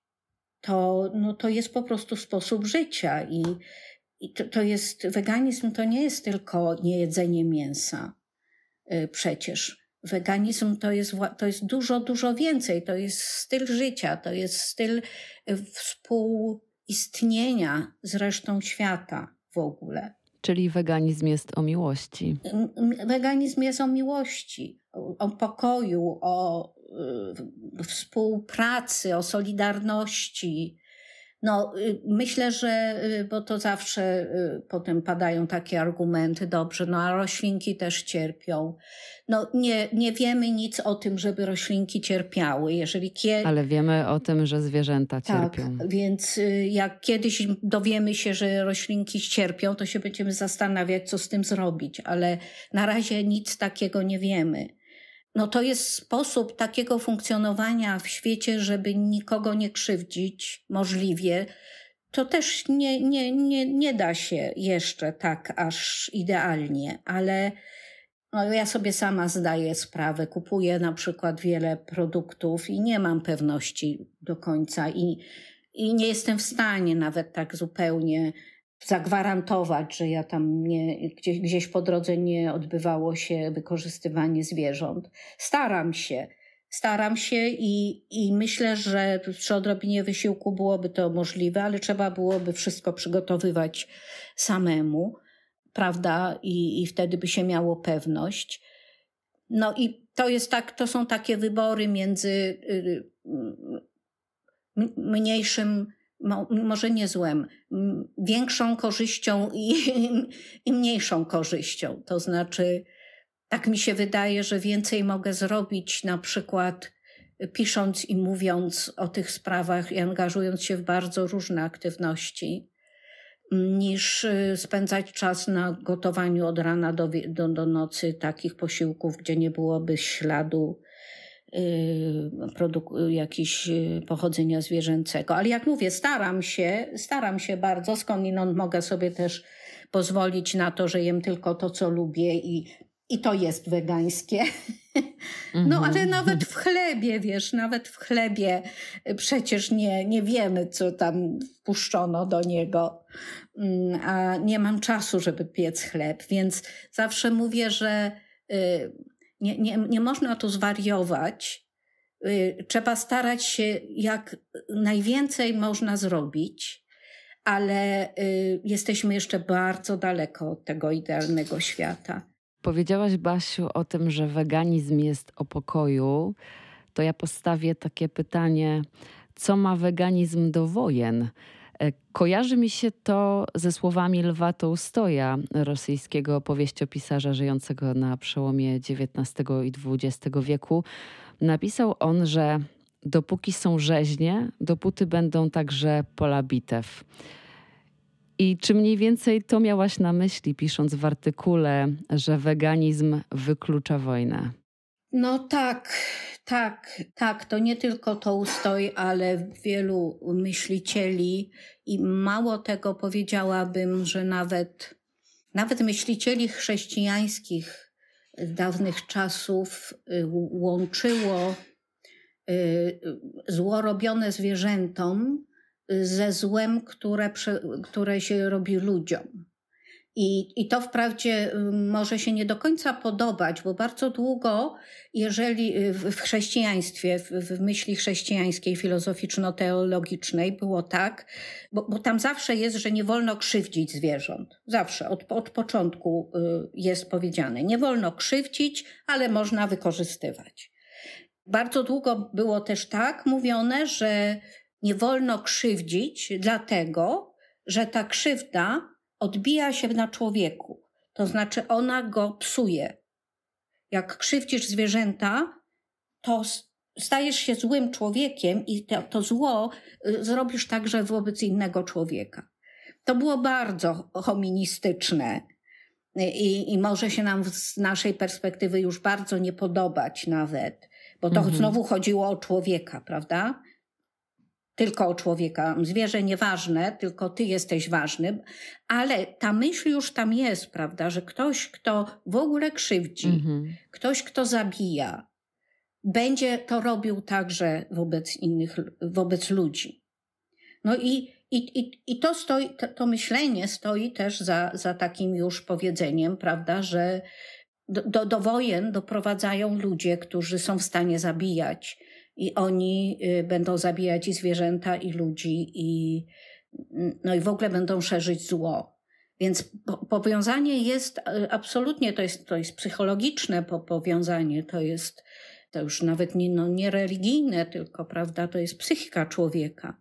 to, no, to jest po prostu sposób życia i, i to, to jest, weganizm to nie jest tylko niejedzenie mięsa y, przecież. Weganizm to jest, to jest dużo, dużo więcej. To jest styl życia, to jest styl y, współistnienia z resztą świata w ogóle. Czyli weganizm jest o miłości. Weganizm jest o miłości, o, o pokoju, o współpracy, o solidarności. No, y, myślę, że, y, bo to zawsze potem padają takie argumenty, dobrze, no a roślinki też cierpią. No, nie, nie wiemy nic o tym, żeby roślinki cierpiały. Jeżeli kie... Ale wiemy o tym, że zwierzęta tak, cierpią. Tak, więc jak kiedyś dowiemy się, że roślinki cierpią, to się będziemy zastanawiać, co z tym zrobić, ale na razie nic takiego nie wiemy no to jest sposób takiego funkcjonowania w świecie, żeby nikogo nie krzywdzić możliwie. To też nie, nie, nie, nie da się jeszcze tak aż idealnie, ale no ja sobie sama zdaję sprawę. Kupuję na przykład wiele produktów i nie mam pewności do końca i, i nie jestem w stanie nawet tak zupełnie zagwarantować, że ja tam nie, gdzieś, gdzieś po drodze nie odbywało się wykorzystywanie zwierząt. Staram się, staram się i, i myślę, że przy odrobinie wysiłku byłoby to możliwe, ale trzeba byłoby wszystko przygotowywać samemu, prawda? I, i wtedy by się miało pewność. No i to jest tak, to są takie wybory między y, y, mniejszym, może nie złem, większą korzyścią i, i mniejszą korzyścią. To znaczy, tak mi się wydaje, że więcej mogę zrobić na przykład pisząc i mówiąc o tych sprawach i angażując się w bardzo różne aktywności, niż y, spędzać czas na gotowaniu od rana do, do, do nocy takich posiłków, gdzie nie byłoby śladu yy, produk- jakiś y, pochodzenia zwierzęcego. Ale jak mówię, staram się, staram się bardzo, skądinąd mogę sobie też pozwolić na to, że jem tylko to, co lubię i i to jest wegańskie. No ale mhm. nawet w chlebie, wiesz, nawet w chlebie przecież nie, nie wiemy, co tam wpuszczono do niego. Mm, a nie mam czasu, żeby piec chleb, więc zawsze mówię, że y, nie, nie, nie można tu zwariować. Y, trzeba starać się jak najwięcej można zrobić, ale y, jesteśmy jeszcze bardzo daleko od tego idealnego świata. Powiedziałaś, Basiu, o tym, że weganizm jest o pokoju. To ja postawię takie pytanie: co ma weganizm do wojen? E, kojarzy mi się to ze słowami Lwa Tołstoja, rosyjskiego powieściopisarza żyjącego na przełomie XIX i XX wieku. Napisał on, że dopóki są rzeźnie, dopóty będą także pola bitew. I czy mniej więcej to miałaś na myśli, pisząc w artykule, że weganizm wyklucza wojnę? No tak, tak, tak. To nie tylko to ustoi, ale wielu myślicieli i mało tego powiedziałabym, że nawet, nawet myślicieli chrześcijańskich dawnych czasów y, łączyło y, zło robione zwierzętom ze złem, które, które się robi ludziom. I, I to wprawdzie może się nie do końca podobać, bo bardzo długo, jeżeli y, w chrześcijaństwie, w myśli chrześcijańskiej, filozoficzno-teologicznej było tak, bo, bo tam zawsze jest, że nie wolno krzywdzić zwierząt. Zawsze, od, od początku y, jest powiedziane. Nie wolno krzywdzić, ale można wykorzystywać. Bardzo długo było też tak mówione, że nie wolno krzywdzić, dlatego że ta krzywda odbija się na człowieku. To znaczy ona go psuje. Jak krzywdzisz zwierzęta, to stajesz się złym człowiekiem i to, to zło y, zrobisz także wobec innego człowieka. To było bardzo hoministyczne i, i może się nam z naszej perspektywy już bardzo nie podobać nawet, bo to mhm. znowu chodziło o człowieka, prawda? Tylko o człowieka. Zwierzę nieważne, tylko ty jesteś ważny, ale ta myśl już tam jest, prawda, że ktoś, kto w ogóle krzywdzi, mhm. ktoś, kto zabija, będzie to robił także wobec innych, wobec ludzi. No i, i, i, i to, stoi, to, to myślenie stoi też za, za takim już powiedzeniem, prawda, że do, do, do wojen doprowadzają ludzie, którzy są w stanie zabijać i oni y, będą zabijać i zwierzęta, i ludzi, i, no i w ogóle będą szerzyć zło. Więc powiązanie jest y, absolutnie, to jest, to jest psychologiczne powiązanie, to jest to już nawet nie, no, nie religijne, tylko prawda, to jest psychika człowieka.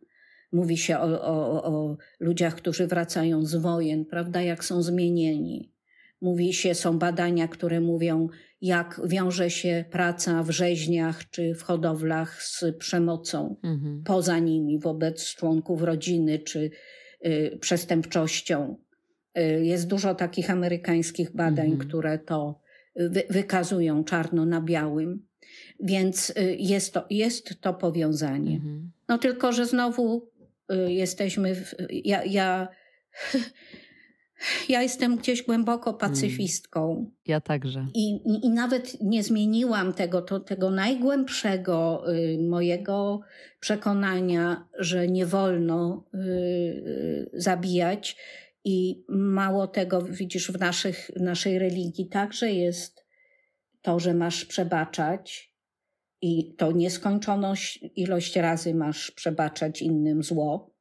Mówi się o, o, o ludziach, którzy wracają z wojen, prawda, jak są zmienieni. Mówi się, są badania, które mówią, jak wiąże się praca w rzeźniach czy w hodowlach z przemocą mhm. poza nimi wobec członków rodziny czy y, przestępczością. Y, jest dużo takich amerykańskich badań, mhm. które to wy, wykazują czarno na białym. Więc y, jest to, jest to powiązanie. Mhm. No tylko, że znowu y, jesteśmy. W, ja, ja ja jestem gdzieś głęboko hmm. pacyfistką. Ja także. I, i, I, nawet nie zmieniłam tego, to, tego najgłębszego y, mojego przekonania, że nie wolno y, y, zabijać. I mało tego, widzisz, w naszych, naszej religii także jest to, że masz przebaczać i to nieskończoną ilość razy masz przebaczać innym zło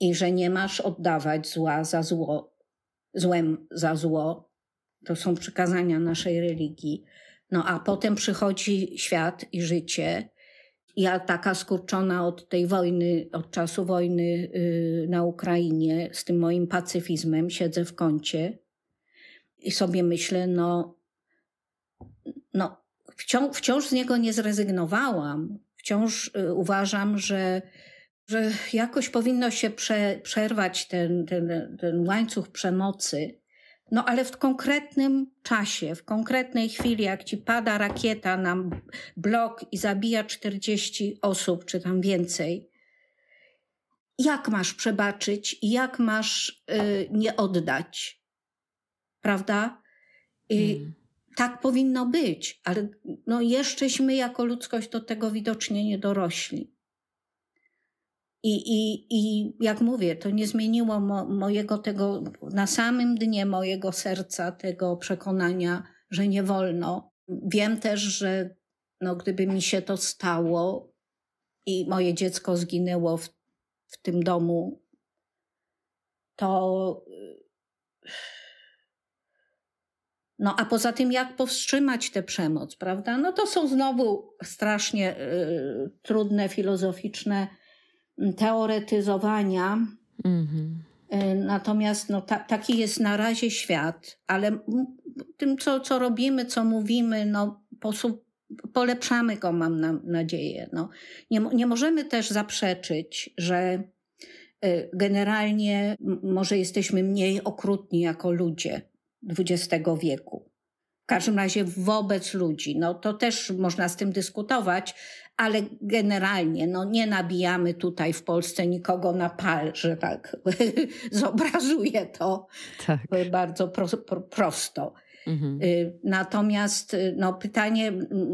i że nie masz oddawać zła za zło, złem za zło. To są przykazania naszej religii. No a potem przychodzi świat i życie. Ja taka skurczona od tej wojny, od czasu wojny yy, na Ukrainie, z tym moim pacyfizmem, siedzę w kącie i sobie myślę, no, no wciąż, wciąż z niego nie zrezygnowałam. Wciąż y, uważam, że, że jakoś powinno się prze, przerwać ten, ten, ten łańcuch przemocy. No ale w konkretnym czasie, w konkretnej chwili, jak ci pada rakieta na blok i zabija 40 osób, czy tam więcej, jak masz przebaczyć i jak masz y, nie oddać? Prawda? I, hmm tak powinno być, ale no jeszcześmy jako ludzkość do tego widocznie nie dorośli. I, i, I jak mówię, to nie zmieniło mo, mojego tego, na samym dnie mojego serca, tego przekonania, że nie wolno. Wiem też, że no, gdyby mi się to stało i moje dziecko zginęło w, w tym domu, to no a poza tym, jak powstrzymać tę przemoc, prawda? No to są znowu strasznie y, trudne, filozoficzne teoretyzowania. Mm-hmm. Y, natomiast no, ta, taki jest na razie świat, ale tym, co, co robimy, co mówimy, no, posób, polepszamy go, mam na, nadzieję. No. Nie, nie możemy też zaprzeczyć, że y, generalnie może jesteśmy mniej okrutni jako ludzie XX wieku. W każdym razie wobec ludzi. No to też można z tym dyskutować, ale generalnie no, nie nabijamy tutaj w Polsce nikogo na pal, że tak zobrazuję to tak. bardzo pro, pro, prosto. Mhm. Y, natomiast y, no, pytanie,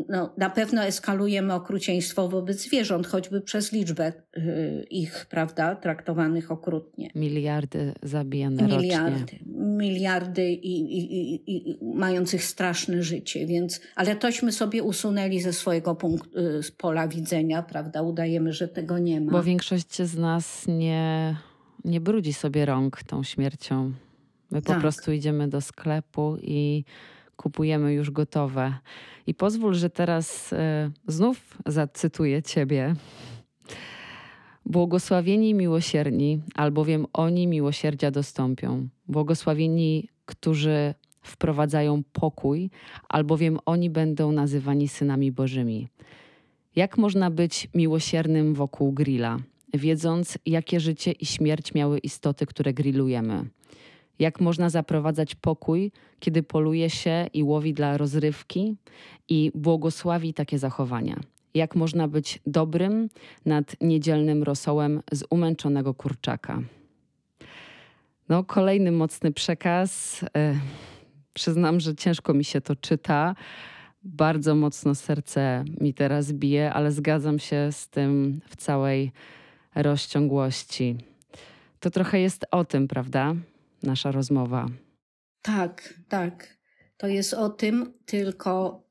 no, na pewno eskalujemy okrucieństwo wobec zwierząt, choćby przez liczbę y, ich, prawda, traktowanych okrutnie. Miliardy zabijane miliardy, rocznie. Miliardy i, i, i, i, mających straszne życie, więc, ale tośmy sobie usunęli ze swojego punktu, z pola widzenia, prawda, udajemy, że tego nie ma. Bo większość z nas nie, nie brudzi sobie rąk tą śmiercią. My tak. po prostu idziemy do sklepu i kupujemy już gotowe. I pozwól, że teraz y, znów zacytuję Ciebie. Błogosławieni miłosierni, albowiem oni miłosierdzia dostąpią. Błogosławieni, którzy wprowadzają pokój, albowiem oni będą nazywani synami Bożymi. Jak można być miłosiernym wokół grilla, wiedząc, jakie życie i śmierć miały istoty, które grillujemy? Jak można zaprowadzać pokój, kiedy poluje się i łowi dla rozrywki i błogosławi takie zachowania. Jak można być dobrym nad niedzielnym rosołem z umęczonego kurczaka. No, kolejny mocny przekaz. E, przyznam, że ciężko mi się to czyta. Bardzo mocno serce mi teraz bije, ale zgadzam się z tym w całej rozciągłości. To trochę jest o tym, prawda? Nasza rozmowa. Tak, tak. To jest o tym, tylko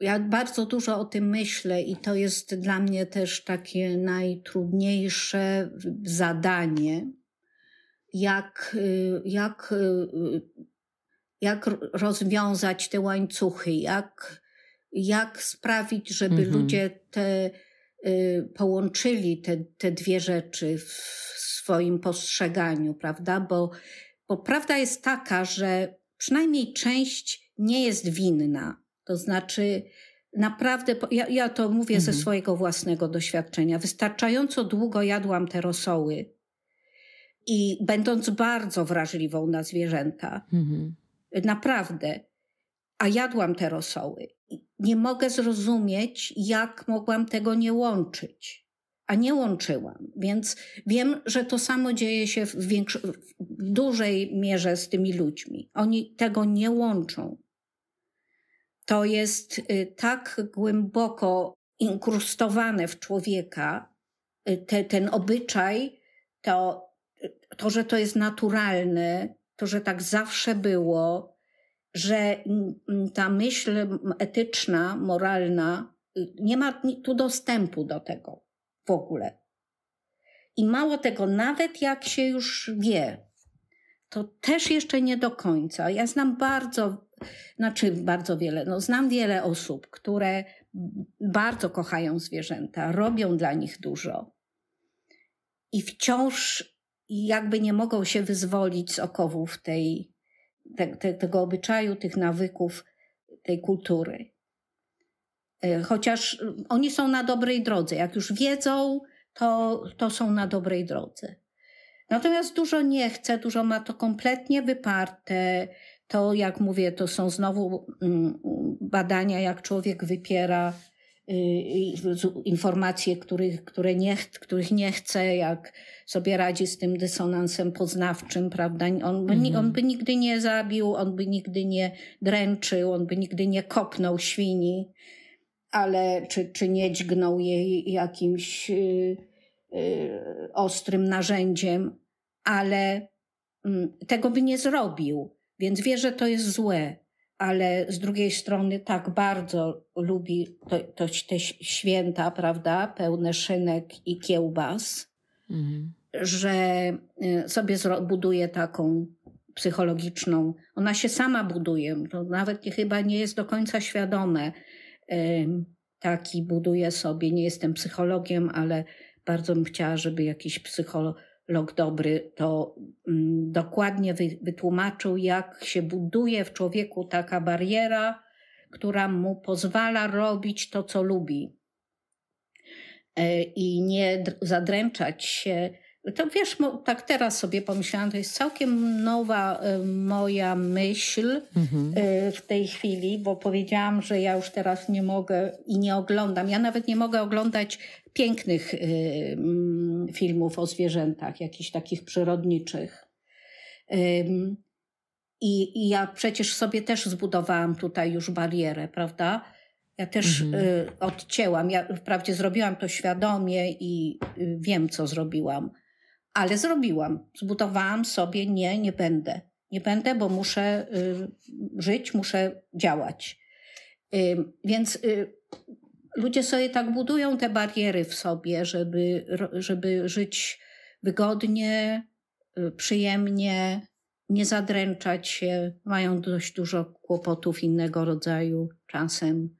ja bardzo dużo o tym myślę i to jest dla mnie też takie najtrudniejsze zadanie, jak, jak, jak rozwiązać te łańcuchy, jak, jak sprawić, żeby mhm. ludzie te, y, połączyli te, te dwie rzeczy w swoim postrzeganiu, prawda? Bo bo prawda jest taka, że przynajmniej część nie jest winna. To znaczy, naprawdę, ja, ja to mówię mhm. ze swojego własnego doświadczenia. Wystarczająco długo jadłam te rosoły i będąc bardzo wrażliwą na zwierzęta, mhm. naprawdę, a jadłam te rosoły. Nie mogę zrozumieć, jak mogłam tego nie łączyć a nie łączyłam. Więc wiem, że to samo dzieje się w, większy, w dużej mierze z tymi ludźmi. Oni tego nie łączą. To jest y, tak głęboko inkrustowane w człowieka, y, te, ten obyczaj, to, to, że to jest naturalne, to, że tak zawsze było, że ta myśl etyczna, moralna nie ma tu dostępu do tego w ogóle. I mało tego, nawet jak się już wie, to też jeszcze nie do końca. Ja znam bardzo, znaczy bardzo wiele, no znam wiele osób, które bardzo kochają zwierzęta, robią dla nich dużo i wciąż jakby nie mogą się wyzwolić z okowów tej, te, te, tego obyczaju, tych nawyków, tej kultury. E, chociaż oni są na dobrej drodze. Jak już wiedzą, to, to są na dobrej drodze. Natomiast dużo nie chce, dużo ma to kompletnie wyparte. To, jak mówię, to są znowu mm, badania, jak człowiek wypiera y, informacje, których, które nie, których nie chce, jak sobie radzi z tym dysonansem poznawczym, prawda? On by, mhm. on by nigdy nie zabił, on by nigdy nie dręczył, on by nigdy nie kopnął świni, ale czy, czy nie dźgnął jej jakimś yy, yy, ostrym narzędziem, ale mm, tego by nie zrobił, więc wie, że to jest złe, ale z drugiej strony tak bardzo lubi to, to te święta, prawda, pełne szynek i kiełbas, mhm. że y, sobie buduje taką psychologiczną, ona się sama buduje, to nawet chyba nie jest do końca świadome, taki buduje sobie, nie jestem psychologiem, ale bardzo bym chciała, żeby jakiś psycholog Lok Dobry to mm, dokładnie wytłumaczył, jak się buduje w człowieku taka bariera, która mu pozwala robić to, co lubi. E, I nie zadręczać się. To wiesz, tak teraz sobie pomyślałam, to jest całkiem nowa e, moja myśl mhm. E, w tej chwili, bo powiedziałam, że ja już teraz nie mogę i nie oglądam. Ja nawet nie mogę oglądać pięknych y, mm, filmów o zwierzętach, jakichś takich przyrodniczych. I, I, ja przecież sobie też zbudowałam tutaj już barierę, prawda? Ja też mhm. Y, odcięłam. Ja wprawdzie zrobiłam to świadomie i y, wiem, co zrobiłam, ale zrobiłam. Zbudowałam sobie, nie, nie będę. Nie będę, bo muszę żyć, muszę działać. Więc ludzie sobie tak budują te bariery w sobie, żeby, żeby żyć wygodnie, y, przyjemnie, nie zadręczać się. Mają dość dużo kłopotów innego rodzaju czasem.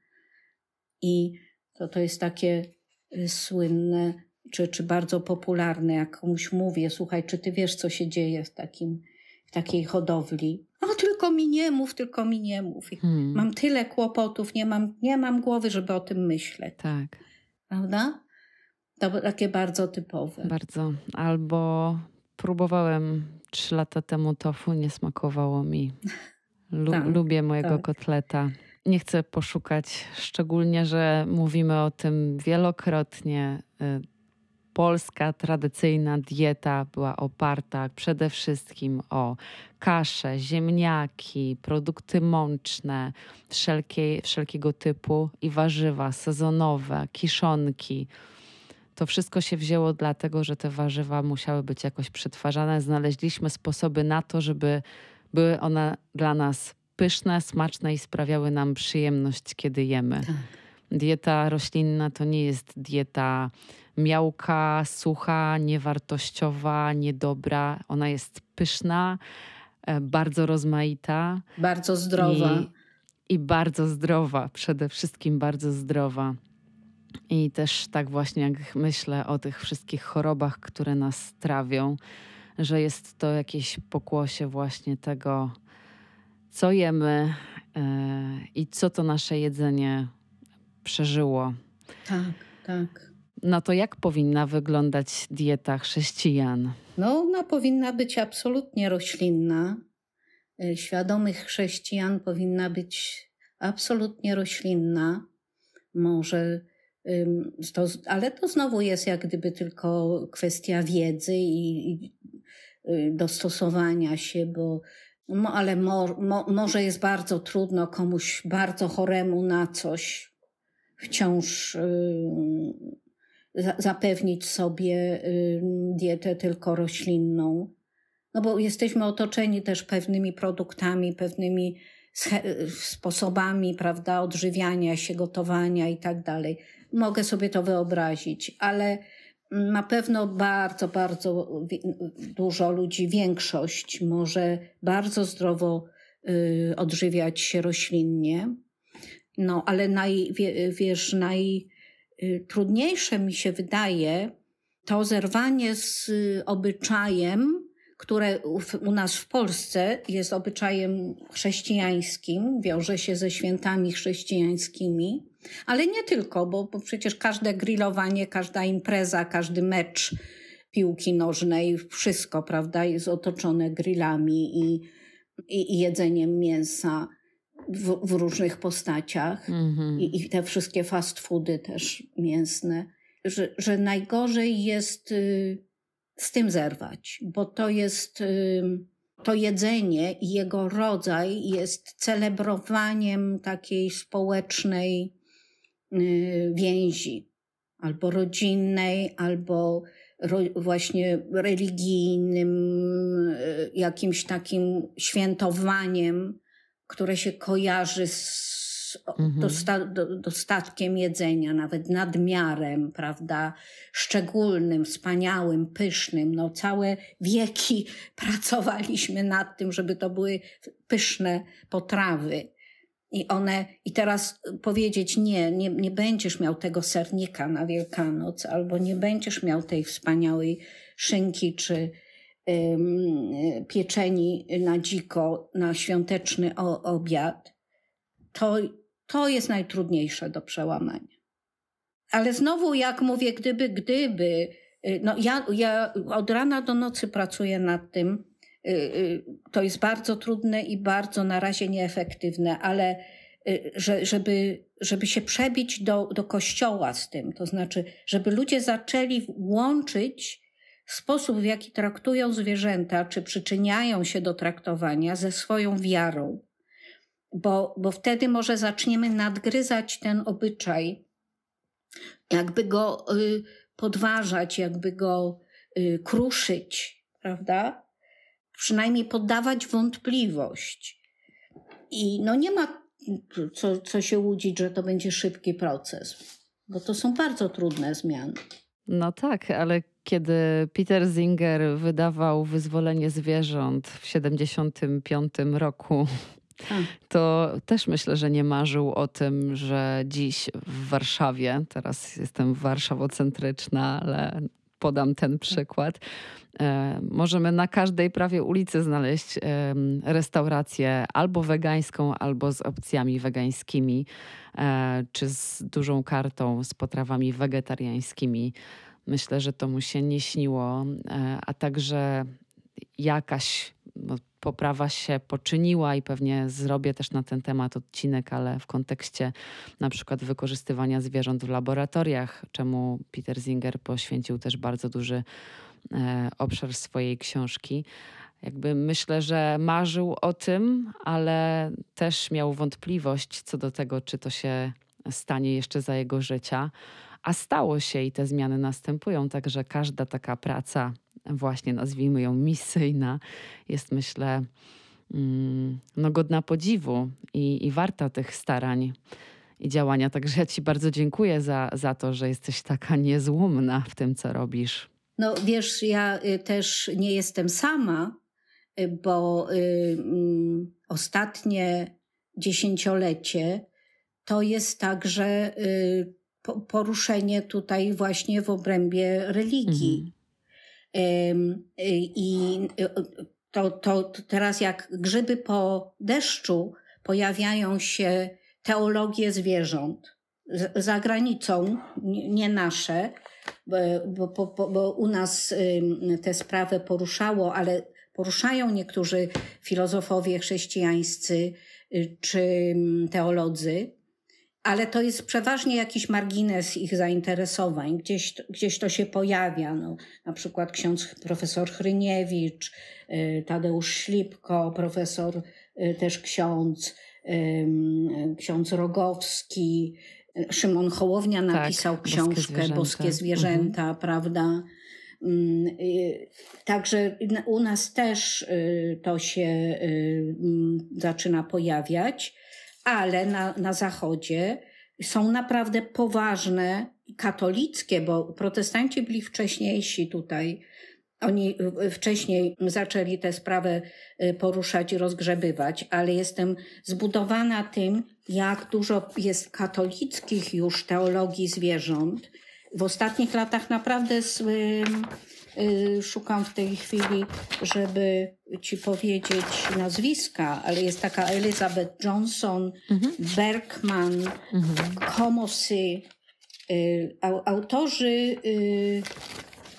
I to, to jest takie y, słynne, czy, czy bardzo popularne, jak komuś mówię, słuchaj, czy ty wiesz, co się dzieje w, takim, w takiej hodowli? No tylko mi nie mów, tylko mi nie mów. Hmm. Mam tyle kłopotów, nie mam, nie mam głowy, żeby o tym myśleć. Tak. Prawda? To takie bardzo typowe. Bardzo. Albo próbowałem trzy lata temu tofu, nie smakowało mi. Lu tak, lubię mojego tak. kotleta. Nie chcę poszukać, szczególnie, że mówimy o tym wielokrotnie. Polska tradycyjna dieta była oparta przede wszystkim o kasze, ziemniaki, produkty mączne, wszelkie, wszelkiego typu i warzywa sezonowe, kiszonki. To wszystko się wzięło dlatego, że te warzywa musiały być jakoś przetwarzane. Znaleźliśmy sposoby na to, żeby były one dla nas pyszne, smaczne i sprawiały nam przyjemność, kiedy jemy. Tak. Dieta roślinna to nie jest dieta miałka, sucha, niewartościowa, niedobra. Ona jest pyszna, e, bardzo rozmaita. Bardzo zdrowa. I, I, bardzo zdrowa, przede wszystkim bardzo zdrowa. I też tak właśnie jak myślę o tych wszystkich chorobach, które nas trawią, że jest to jakieś pokłosie właśnie tego, co jemy yy, i co to nasze jedzenie przeżyło. Tak, tak. No to jak powinna wyglądać dieta chrześcijan? No, ona powinna być absolutnie roślinna. Y, świadomych chrześcijan powinna być absolutnie roślinna. Może, to, ale to znowu jest jak gdyby tylko kwestia wiedzy i, i y, dostosowania się, bo no, ale mo, mo, może jest bardzo trudno komuś bardzo choremu na coś wciąż zapewnić sobie dietę tylko roślinną. No bo jesteśmy otoczeni też pewnymi produktami, pewnymi sposobami, prawda, odżywiania się, gotowania i tak dalej. Mogę sobie to wyobrazić, ale na pewno bardzo, bardzo dużo ludzi, większość może bardzo zdrowo y, odżywiać się roślinnie. No, ale naj, wiesz, najtrudniejsze mi się wydaje to zerwanie z obyczajem, które u nas w Polsce jest obyczajem chrześcijańskim, wiąże się ze świętami chrześcijańskimi, ale nie tylko, bo, bo przecież każde grillowanie, każda impreza, każdy mecz piłki nożnej, wszystko, prawda, jest otoczone grillami i, i, i jedzeniem mięsa w, w różnych postaciach mm-hmm. I, I, te wszystkie fast foody też mięsne, że, że najgorzej jest y, z tym zerwać, bo to jest y, to jedzenie i jego rodzaj jest celebrowaniem takiej społecznej y, więzi, albo rodzinnej, albo właśnie religijnym, jakimś takim świętowaniem które się kojarzy z mhm. dosta, do, dostatkiem jedzenia, nawet nadmiarem, prawda, szczególnym, wspaniałym, pysznym. No, całe wieki pracowaliśmy nad tym, żeby to były pyszne potrawy. I one, i teraz powiedzieć nie, nie, nie będziesz miał tego sernika na Wielkanoc, albo nie będziesz miał tej wspaniałej szynki czy pieczeni na dziko na świąteczny obiad, to, to jest najtrudniejsze do przełamania. Ale znowu, jak mówię, gdyby, gdyby, y, no ja, ja od rana do nocy pracuję nad tym. Y, y, to jest bardzo trudne i bardzo na razie nieefektywne, ale żeby, żeby się przebić do, do kościoła z tym, to znaczy, żeby ludzie zaczęli łączyć sposób, w jaki traktują zwierzęta, czy przyczyniają się do traktowania ze swoją wiarą, bo, bo wtedy może zaczniemy nadgryzać ten obyczaj, jakby go y, podważać, jakby go y, kruszyć, prawda? Przynajmniej poddawać wątpliwość. I no nie ma co, co się łudzić, że to będzie szybki proces, bo to są bardzo trudne zmiany. No tak, ale kiedy Peter Singer wydawał Wyzwolenie zwierząt w 75 roku, to też myślę, że nie marzył o tym, że dziś w Warszawie, teraz jestem warszawocentryczna, ale podam ten przykład. E, możemy na każdej prawie ulicy znaleźć restaurację albo wegańską, albo z opcjami wegańskimi, e, czy z dużą kartą z potrawami wegetariańskimi. Myślę, że to mu się nie śniło, e, a także jakaś no, poprawa się poczyniła i pewnie zrobię też na ten temat odcinek, ale w kontekście na przykład wykorzystywania zwierząt w laboratoriach, czemu Peter Singer poświęcił też bardzo duży e, obszar swojej książki. Jakby myślę, że marzył o tym, ale też miał wątpliwość co do tego, czy to się stanie jeszcze za jego życia. A stało się i te zmiany następują, także każda taka praca, właśnie nazwijmy ją misyjna, jest myślę mm, no, godna podziwu i, i warta tych starań i działania. Także ja Ci bardzo dziękuję za, za to, że jesteś taka niezłomna w tym, co robisz. No wiesz, ja y, też nie jestem sama, y, bo y, y, ostatnie dziesięciolecie to jest także y, poruszenie tutaj właśnie w obrębie religii. Mhm. I to, to teraz jak grzyby po deszczu pojawiają się teologie zwierząt za granicą, nie nasze, bo, bo, bo u nas tę sprawę poruszało, ale poruszają niektórzy filozofowie chrześcijańscy y, czy teolodzy ale to jest przeważnie jakiś margines ich zainteresowań. Gdzieś, gdzieś to się pojawia. No, na przykład ksiądz profesor Chryniewicz, y, Tadeusz Ślipko, profesor y, też ksiądz, ksiądz Rogowski, Szymon Hołownia tak, napisał tak, książkę Boskie Zwierzęta, Boskie zwierzęta mhm. prawda? Mm, y, także u nas też y, to się y, mm, zaczyna pojawiać, ale na, na Zachodzie są naprawdę poważne katolickie, bo protestanci byli wcześniejsi tutaj. Oni wcześniej zaczęli tę sprawę poruszać i rozgrzebywać, ale jestem zbudowana tym, jak dużo jest katolickich już teologii zwierząt w ostatnich latach naprawdę z, y, y, szukam w tej chwili, żeby ci powiedzieć nazwiska, ale jest taka Elizabeth Johnson, mhm. Bergman, mhm. Komosy, y, autorzy, y,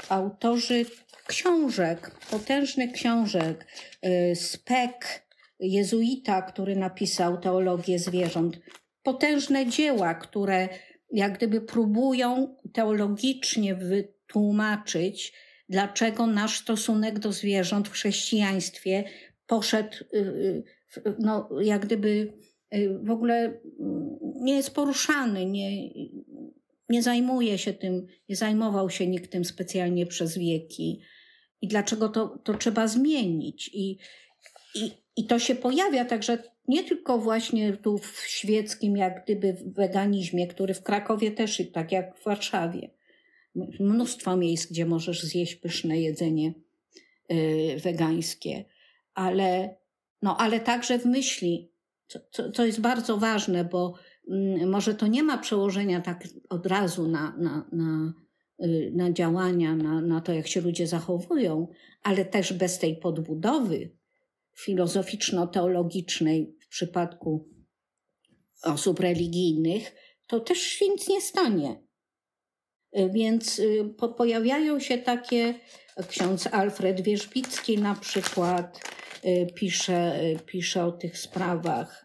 autorzy książek, potężnych książek, y, Speck, jezuita, który napisał teologię zwierząt, potężne dzieła, które jak gdyby próbują teologicznie wytłumaczyć, dlaczego nasz stosunek do zwierząt w chrześcijaństwie poszedł, y, y, no, jak gdyby y, w ogóle mm, nie jest poruszany, nie, nie zajmuje się tym, nie zajmował się nikt tym specjalnie przez wieki. I dlaczego to, to trzeba zmienić? I, i, I to się pojawia także nie tylko właśnie tu w świeckim, jak gdyby weganizmie, który w Krakowie też, tak jak w Warszawie. Mnóstwo miejsc, gdzie możesz zjeść pyszne jedzenie yy, wegańskie, ale, no, ale także w myśli, co, co, jest bardzo ważne, bo yy, może to nie ma przełożenia tak od razu na, na, na, yy, na działania, na, na to, jak się ludzie zachowują, ale też bez tej podbudowy filozoficzno-teologicznej w przypadku osób religijnych, to też się nic nie stanie. Więc y, pojawiają się takie, ksiądz Alfred Wierzbicki na przykład y, pisze, y, pisze o tych sprawach.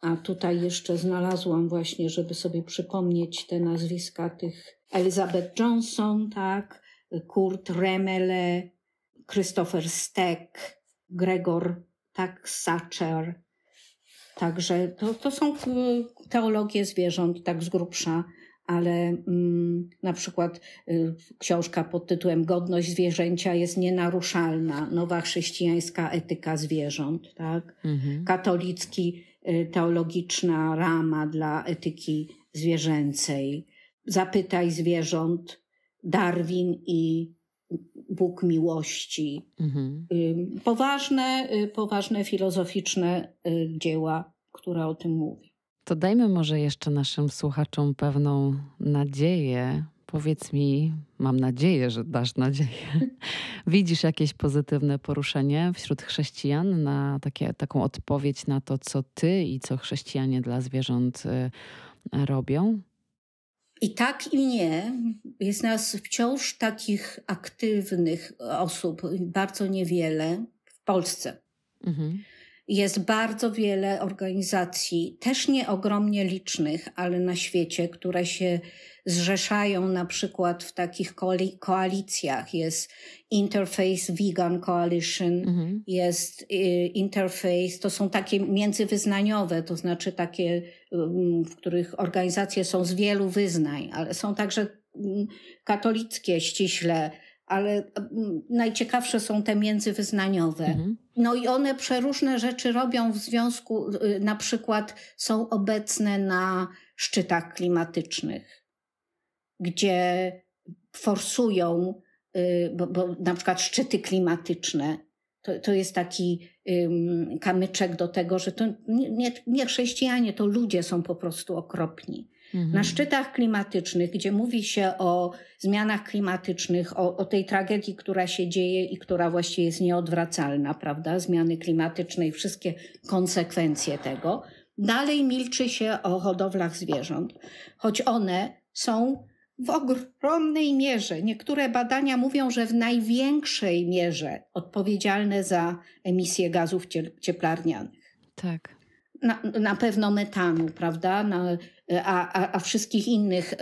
A tutaj jeszcze znalazłam właśnie, żeby sobie przypomnieć te nazwiska tych Elizabeth Johnson, tak, Kurt Remele, Christopher Steck, Gregor Sacher. Także to, to są teologie zwierząt, tak z grubsza, ale mm, na przykład y, książka pod tytułem Godność zwierzęcia jest nienaruszalna, nowa chrześcijańska etyka zwierząt, tak? Mhm. Katolicki y, teologiczna rama dla etyki zwierzęcej. Zapytaj zwierząt, Darwin i Bóg miłości. Mhm. Poważne, y, poważne filozoficzne y, dzieła, które o tym mówi. To dajmy może jeszcze naszym słuchaczom pewną nadzieję. Powiedz mi, mam nadzieję, że dasz nadzieję. Widzisz jakieś pozytywne poruszenie wśród chrześcijan na takie, taką odpowiedź na to, co ty i co chrześcijanie dla zwierząt y, robią? I tak i nie. Jest nas wciąż takich aktywnych osób bardzo niewiele w Polsce. Mhm. Jest bardzo wiele organizacji, też nie ogromnie licznych, ale na świecie, które się zrzeszają na przykład w takich koalicjach. Jest Interface Vegan Coalition, mhm. jest y, Interface, to są takie międzywyznaniowe, to znaczy takie, mm, w których organizacje są z wielu wyznań, ale są także mm, katolickie ściśle, ale mm, najciekawsze są te międzywyznaniowe. Mhm. No i one przeróżne rzeczy robią w związku, y, na przykład są obecne na szczytach klimatycznych gdzie forsują, y, bo, bo na przykład szczyty klimatyczne, to, to jest taki um, kamyczek do tego, że to nie, nie chrześcijanie, to ludzie są po prostu okropni. Mhm. Na szczytach klimatycznych, gdzie mówi się o zmianach klimatycznych, o, o, tej tragedii, która się dzieje i która właściwie jest nieodwracalna, prawda? Zmiany klimatyczne i wszystkie konsekwencje tego, dalej milczy się o hodowlach zwierząt, choć one są w ogromnej mierze. Niektóre badania mówią, że w największej mierze odpowiedzialne za emisję gazów cieplarnianych. Tak. Na, na pewno metanu, prawda? Na, a, a, a wszystkich innych y,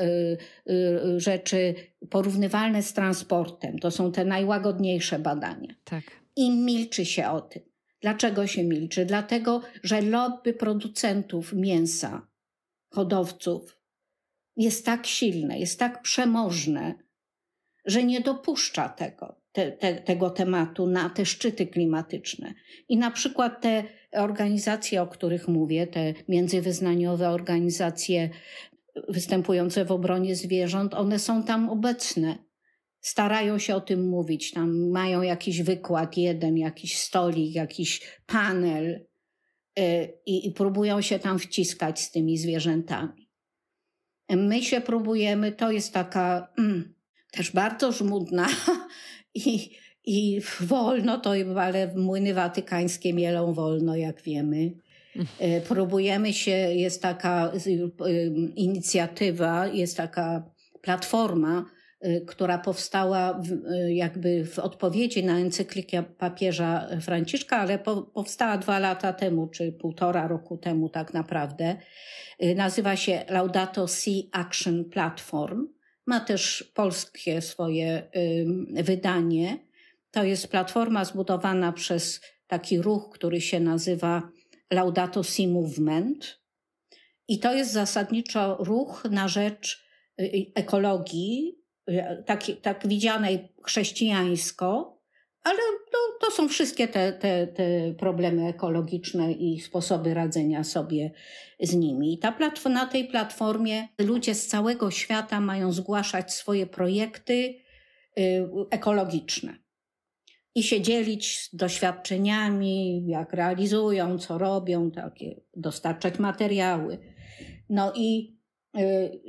y, rzeczy porównywalne z transportem. To są te najłagodniejsze badania. Tak. I milczy się o tym. Dlaczego się milczy? Dlatego, że lobby producentów mięsa, hodowców, jest tak silne, jest tak przemożne, że nie dopuszcza tego, te, te, tego tematu na te szczyty klimatyczne. I na przykład te organizacje, o których mówię, te międzywyznaniowe organizacje występujące w obronie zwierząt, one są tam obecne. Starają się o tym mówić. Tam mają jakiś wykład, jeden, jakiś stolik, jakiś panel y, i, i próbują się tam wciskać z tymi zwierzętami. My się próbujemy, to jest taka mm, też bardzo żmudna i, i wolno, to ale młyny watykańskie mielą wolno, jak wiemy. E, próbujemy się, jest taka y, inicjatywa, jest taka platforma, y, która powstała y, jakby w odpowiedzi na encyklikę papieża Franciszka, ale po, powstała dwa lata temu, czy półtora roku temu tak naprawdę. Nazywa się Laudato Si Action Platform. Ma też polskie swoje wydanie. To jest platforma zbudowana przez taki ruch, który się nazywa Laudato Si Movement. I to jest zasadniczo ruch na rzecz y, y, ekologii, tak, tak widzianej chrześcijańsko, ale no, to są wszystkie te, te, te problemy ekologiczne i sposoby radzenia sobie z nimi. I ta na tej platformie ludzie z całego świata mają zgłaszać swoje projekty ekologiczne i się dzielić doświadczeniami, jak realizują, co robią, takie, dostarczać materiały. No i y,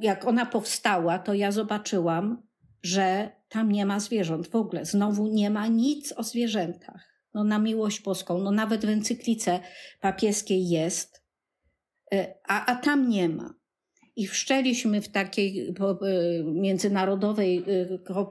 jak ona powstała, to ja zobaczyłam, że tam nie ma zwierząt w ogóle. Znowu nie ma nic o zwierzętach. No na miłość boską, no nawet w encyklice papieskiej jest, y, a, a tam nie ma. I wszczęliśmy w takiej y, międzynarodowej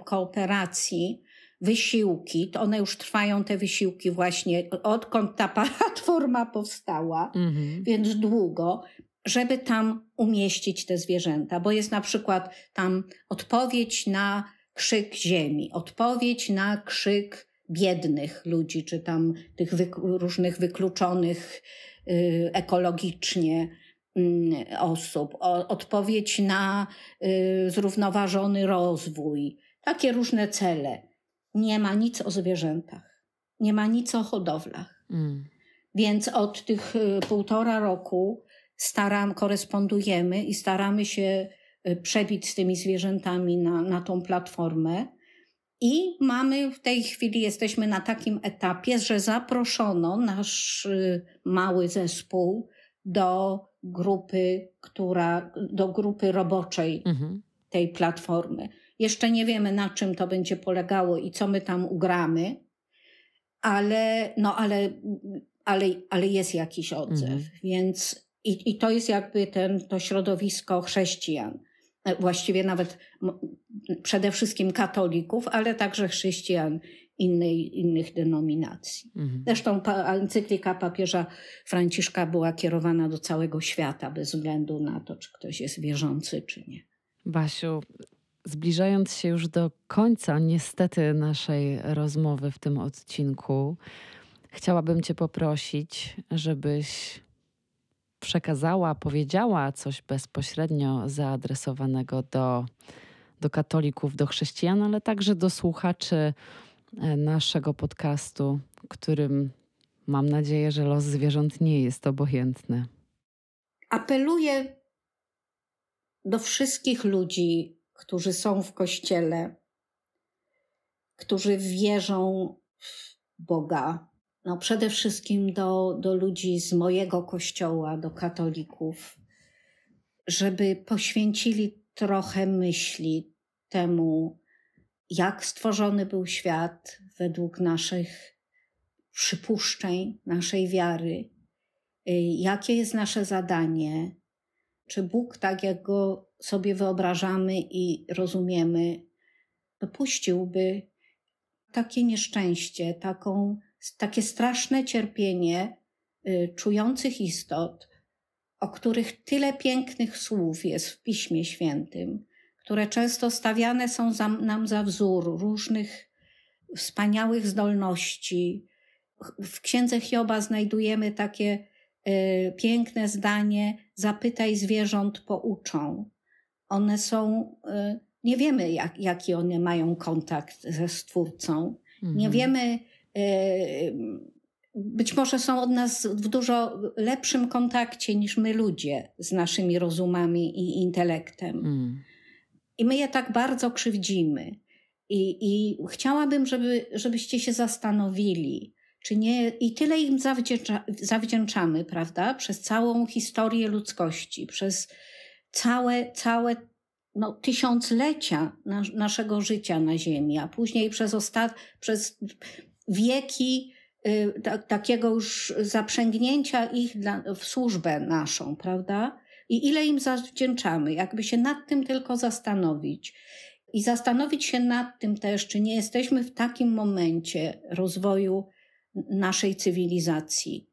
kooperacji wysiłki, to one już trwają te wysiłki właśnie odkąd ta platforma powstała, mhm. więc długo, żeby tam umieścić te zwierzęta, bo jest na przykład tam odpowiedź na krzyk ziemi, odpowiedź na krzyk biednych ludzi, czy tam tych wy różnych wykluczonych y, ekologicznie y, osób, o, odpowiedź na y, zrównoważony rozwój, takie różne cele. Nie ma nic o zwierzętach, nie ma nic o hodowlach. Mm. Więc od tych y, półtora roku staram, korespondujemy i staramy się przebić z tymi zwierzętami na, na tą platformę. I mamy w tej chwili, jesteśmy na takim etapie, że zaproszono nasz y, mały zespół do grupy, która, do grupy roboczej mm-hmm. tej platformy. Jeszcze nie wiemy, na czym to będzie polegało i co my tam ugramy, ale, no, ale, ale, ale jest jakiś odzew. Mhm. Więc i, i to jest jakby ten, to środowisko chrześcijan. Właściwie nawet przede wszystkim katolików, ale także chrześcijan innej, innych denominacji. Mhm. Zresztą encyklika papieża Franciszka była kierowana do całego świata, bez względu na to, czy ktoś jest wierzący, czy nie. Basiu, Zbliżając się już do końca, niestety, naszej rozmowy w tym odcinku, chciałabym Cię poprosić, żebyś przekazała, powiedziała coś bezpośrednio zaadresowanego do, do katolików, do chrześcijan, ale także do słuchaczy e, naszego podcastu, którym mam nadzieję, że los zwierząt nie jest obojętny. Apeluję do wszystkich ludzi, którzy są w kościele, którzy wierzą w Boga. No przede wszystkim do, do ludzi z mojego kościoła, do katolików, żeby poświęcili trochę myśli temu, jak stworzony był świat według naszych przypuszczeń, naszej wiary, y, jakie jest nasze zadanie, czy Bóg, tak jak go sobie wyobrażamy i rozumiemy, dopuściłby takie nieszczęście, taką, takie straszne cierpienie y, czujących istot, o których tyle pięknych słów jest w Piśmie Świętym, które często stawiane są za, nam za wzór różnych wspaniałych zdolności. W księdze Hioba znajdujemy takie y, piękne zdanie: Zapytaj zwierząt, pouczą. One są y, nie wiemy, jak, jaki one mają kontakt ze Stwórcą. Mhm. Nie wiemy, być może są od nas w dużo lepszym kontakcie niż my ludzie z naszymi rozumami i intelektem. Mm. I my je tak bardzo krzywdzimy. I, i chciałabym, żeby, żebyście się zastanowili, czy nie, i tyle im zawdzięcza, zawdzięczamy, prawda, przez całą historię ludzkości, przez całe, całe no, tysiąclecia nas, naszego życia na Ziemi, a później przez, ostat, przez wieki y, takiego już zaprzęgnięcia ich dla, w służbę naszą, prawda? I ile im zawdzięczamy, jakby się nad tym tylko zastanowić. I zastanowić się nad tym też, czy nie jesteśmy w takim momencie rozwoju naszej cywilizacji,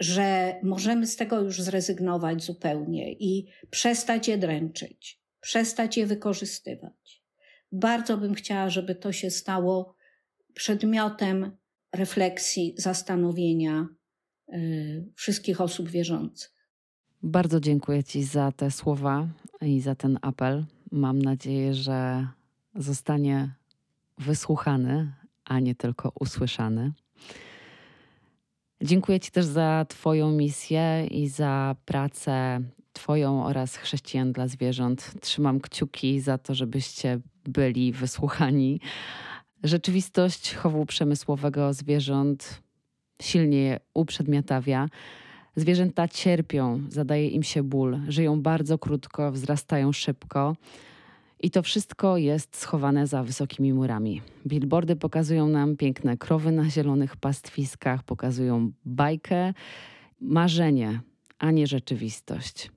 że możemy z tego już zrezygnować zupełnie i przestać je dręczyć, przestać je wykorzystywać. Bardzo bym chciała, żeby to się stało przedmiotem refleksji, zastanowienia y, wszystkich osób wierzących. Bardzo dziękuję Ci za te słowa i za ten apel. Mam nadzieję, że zostanie wysłuchany, a nie tylko usłyszany. Dziękuję Ci też za Twoją misję i za pracę Twoją oraz chrześcijan dla zwierząt. Trzymam kciuki za to, żebyście byli wysłuchani. Rzeczywistość chowu przemysłowego zwierząt silnie je uprzedmiotawia. Zwierzęta cierpią, zadaje im się ból, żyją bardzo krótko, wzrastają szybko. I to wszystko jest schowane za wysokimi murami. Billboardy pokazują nam piękne krowy na zielonych pastwiskach, pokazują bajkę, marzenie, a nie rzeczywistość.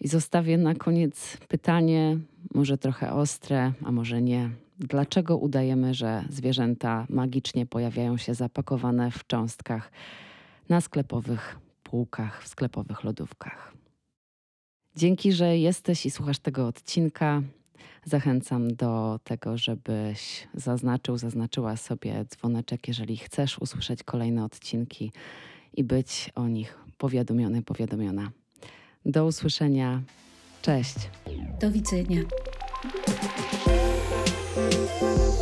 I zostawię na koniec pytanie, może trochę ostre, a może nie. Dlaczego udajemy, że zwierzęta magicznie pojawiają się zapakowane w cząstkach na sklepowych półkach, w sklepowych lodówkach? Dzięki, że jesteś i słuchasz tego odcinka. Zachęcam do tego, żebyś zaznaczył, zaznaczyła sobie dzwoneczek, jeżeli chcesz usłyszeć kolejne odcinki i być o nich powiadomiony, powiadomiona. Do usłyszenia. Cześć. Do widzenia. Bye.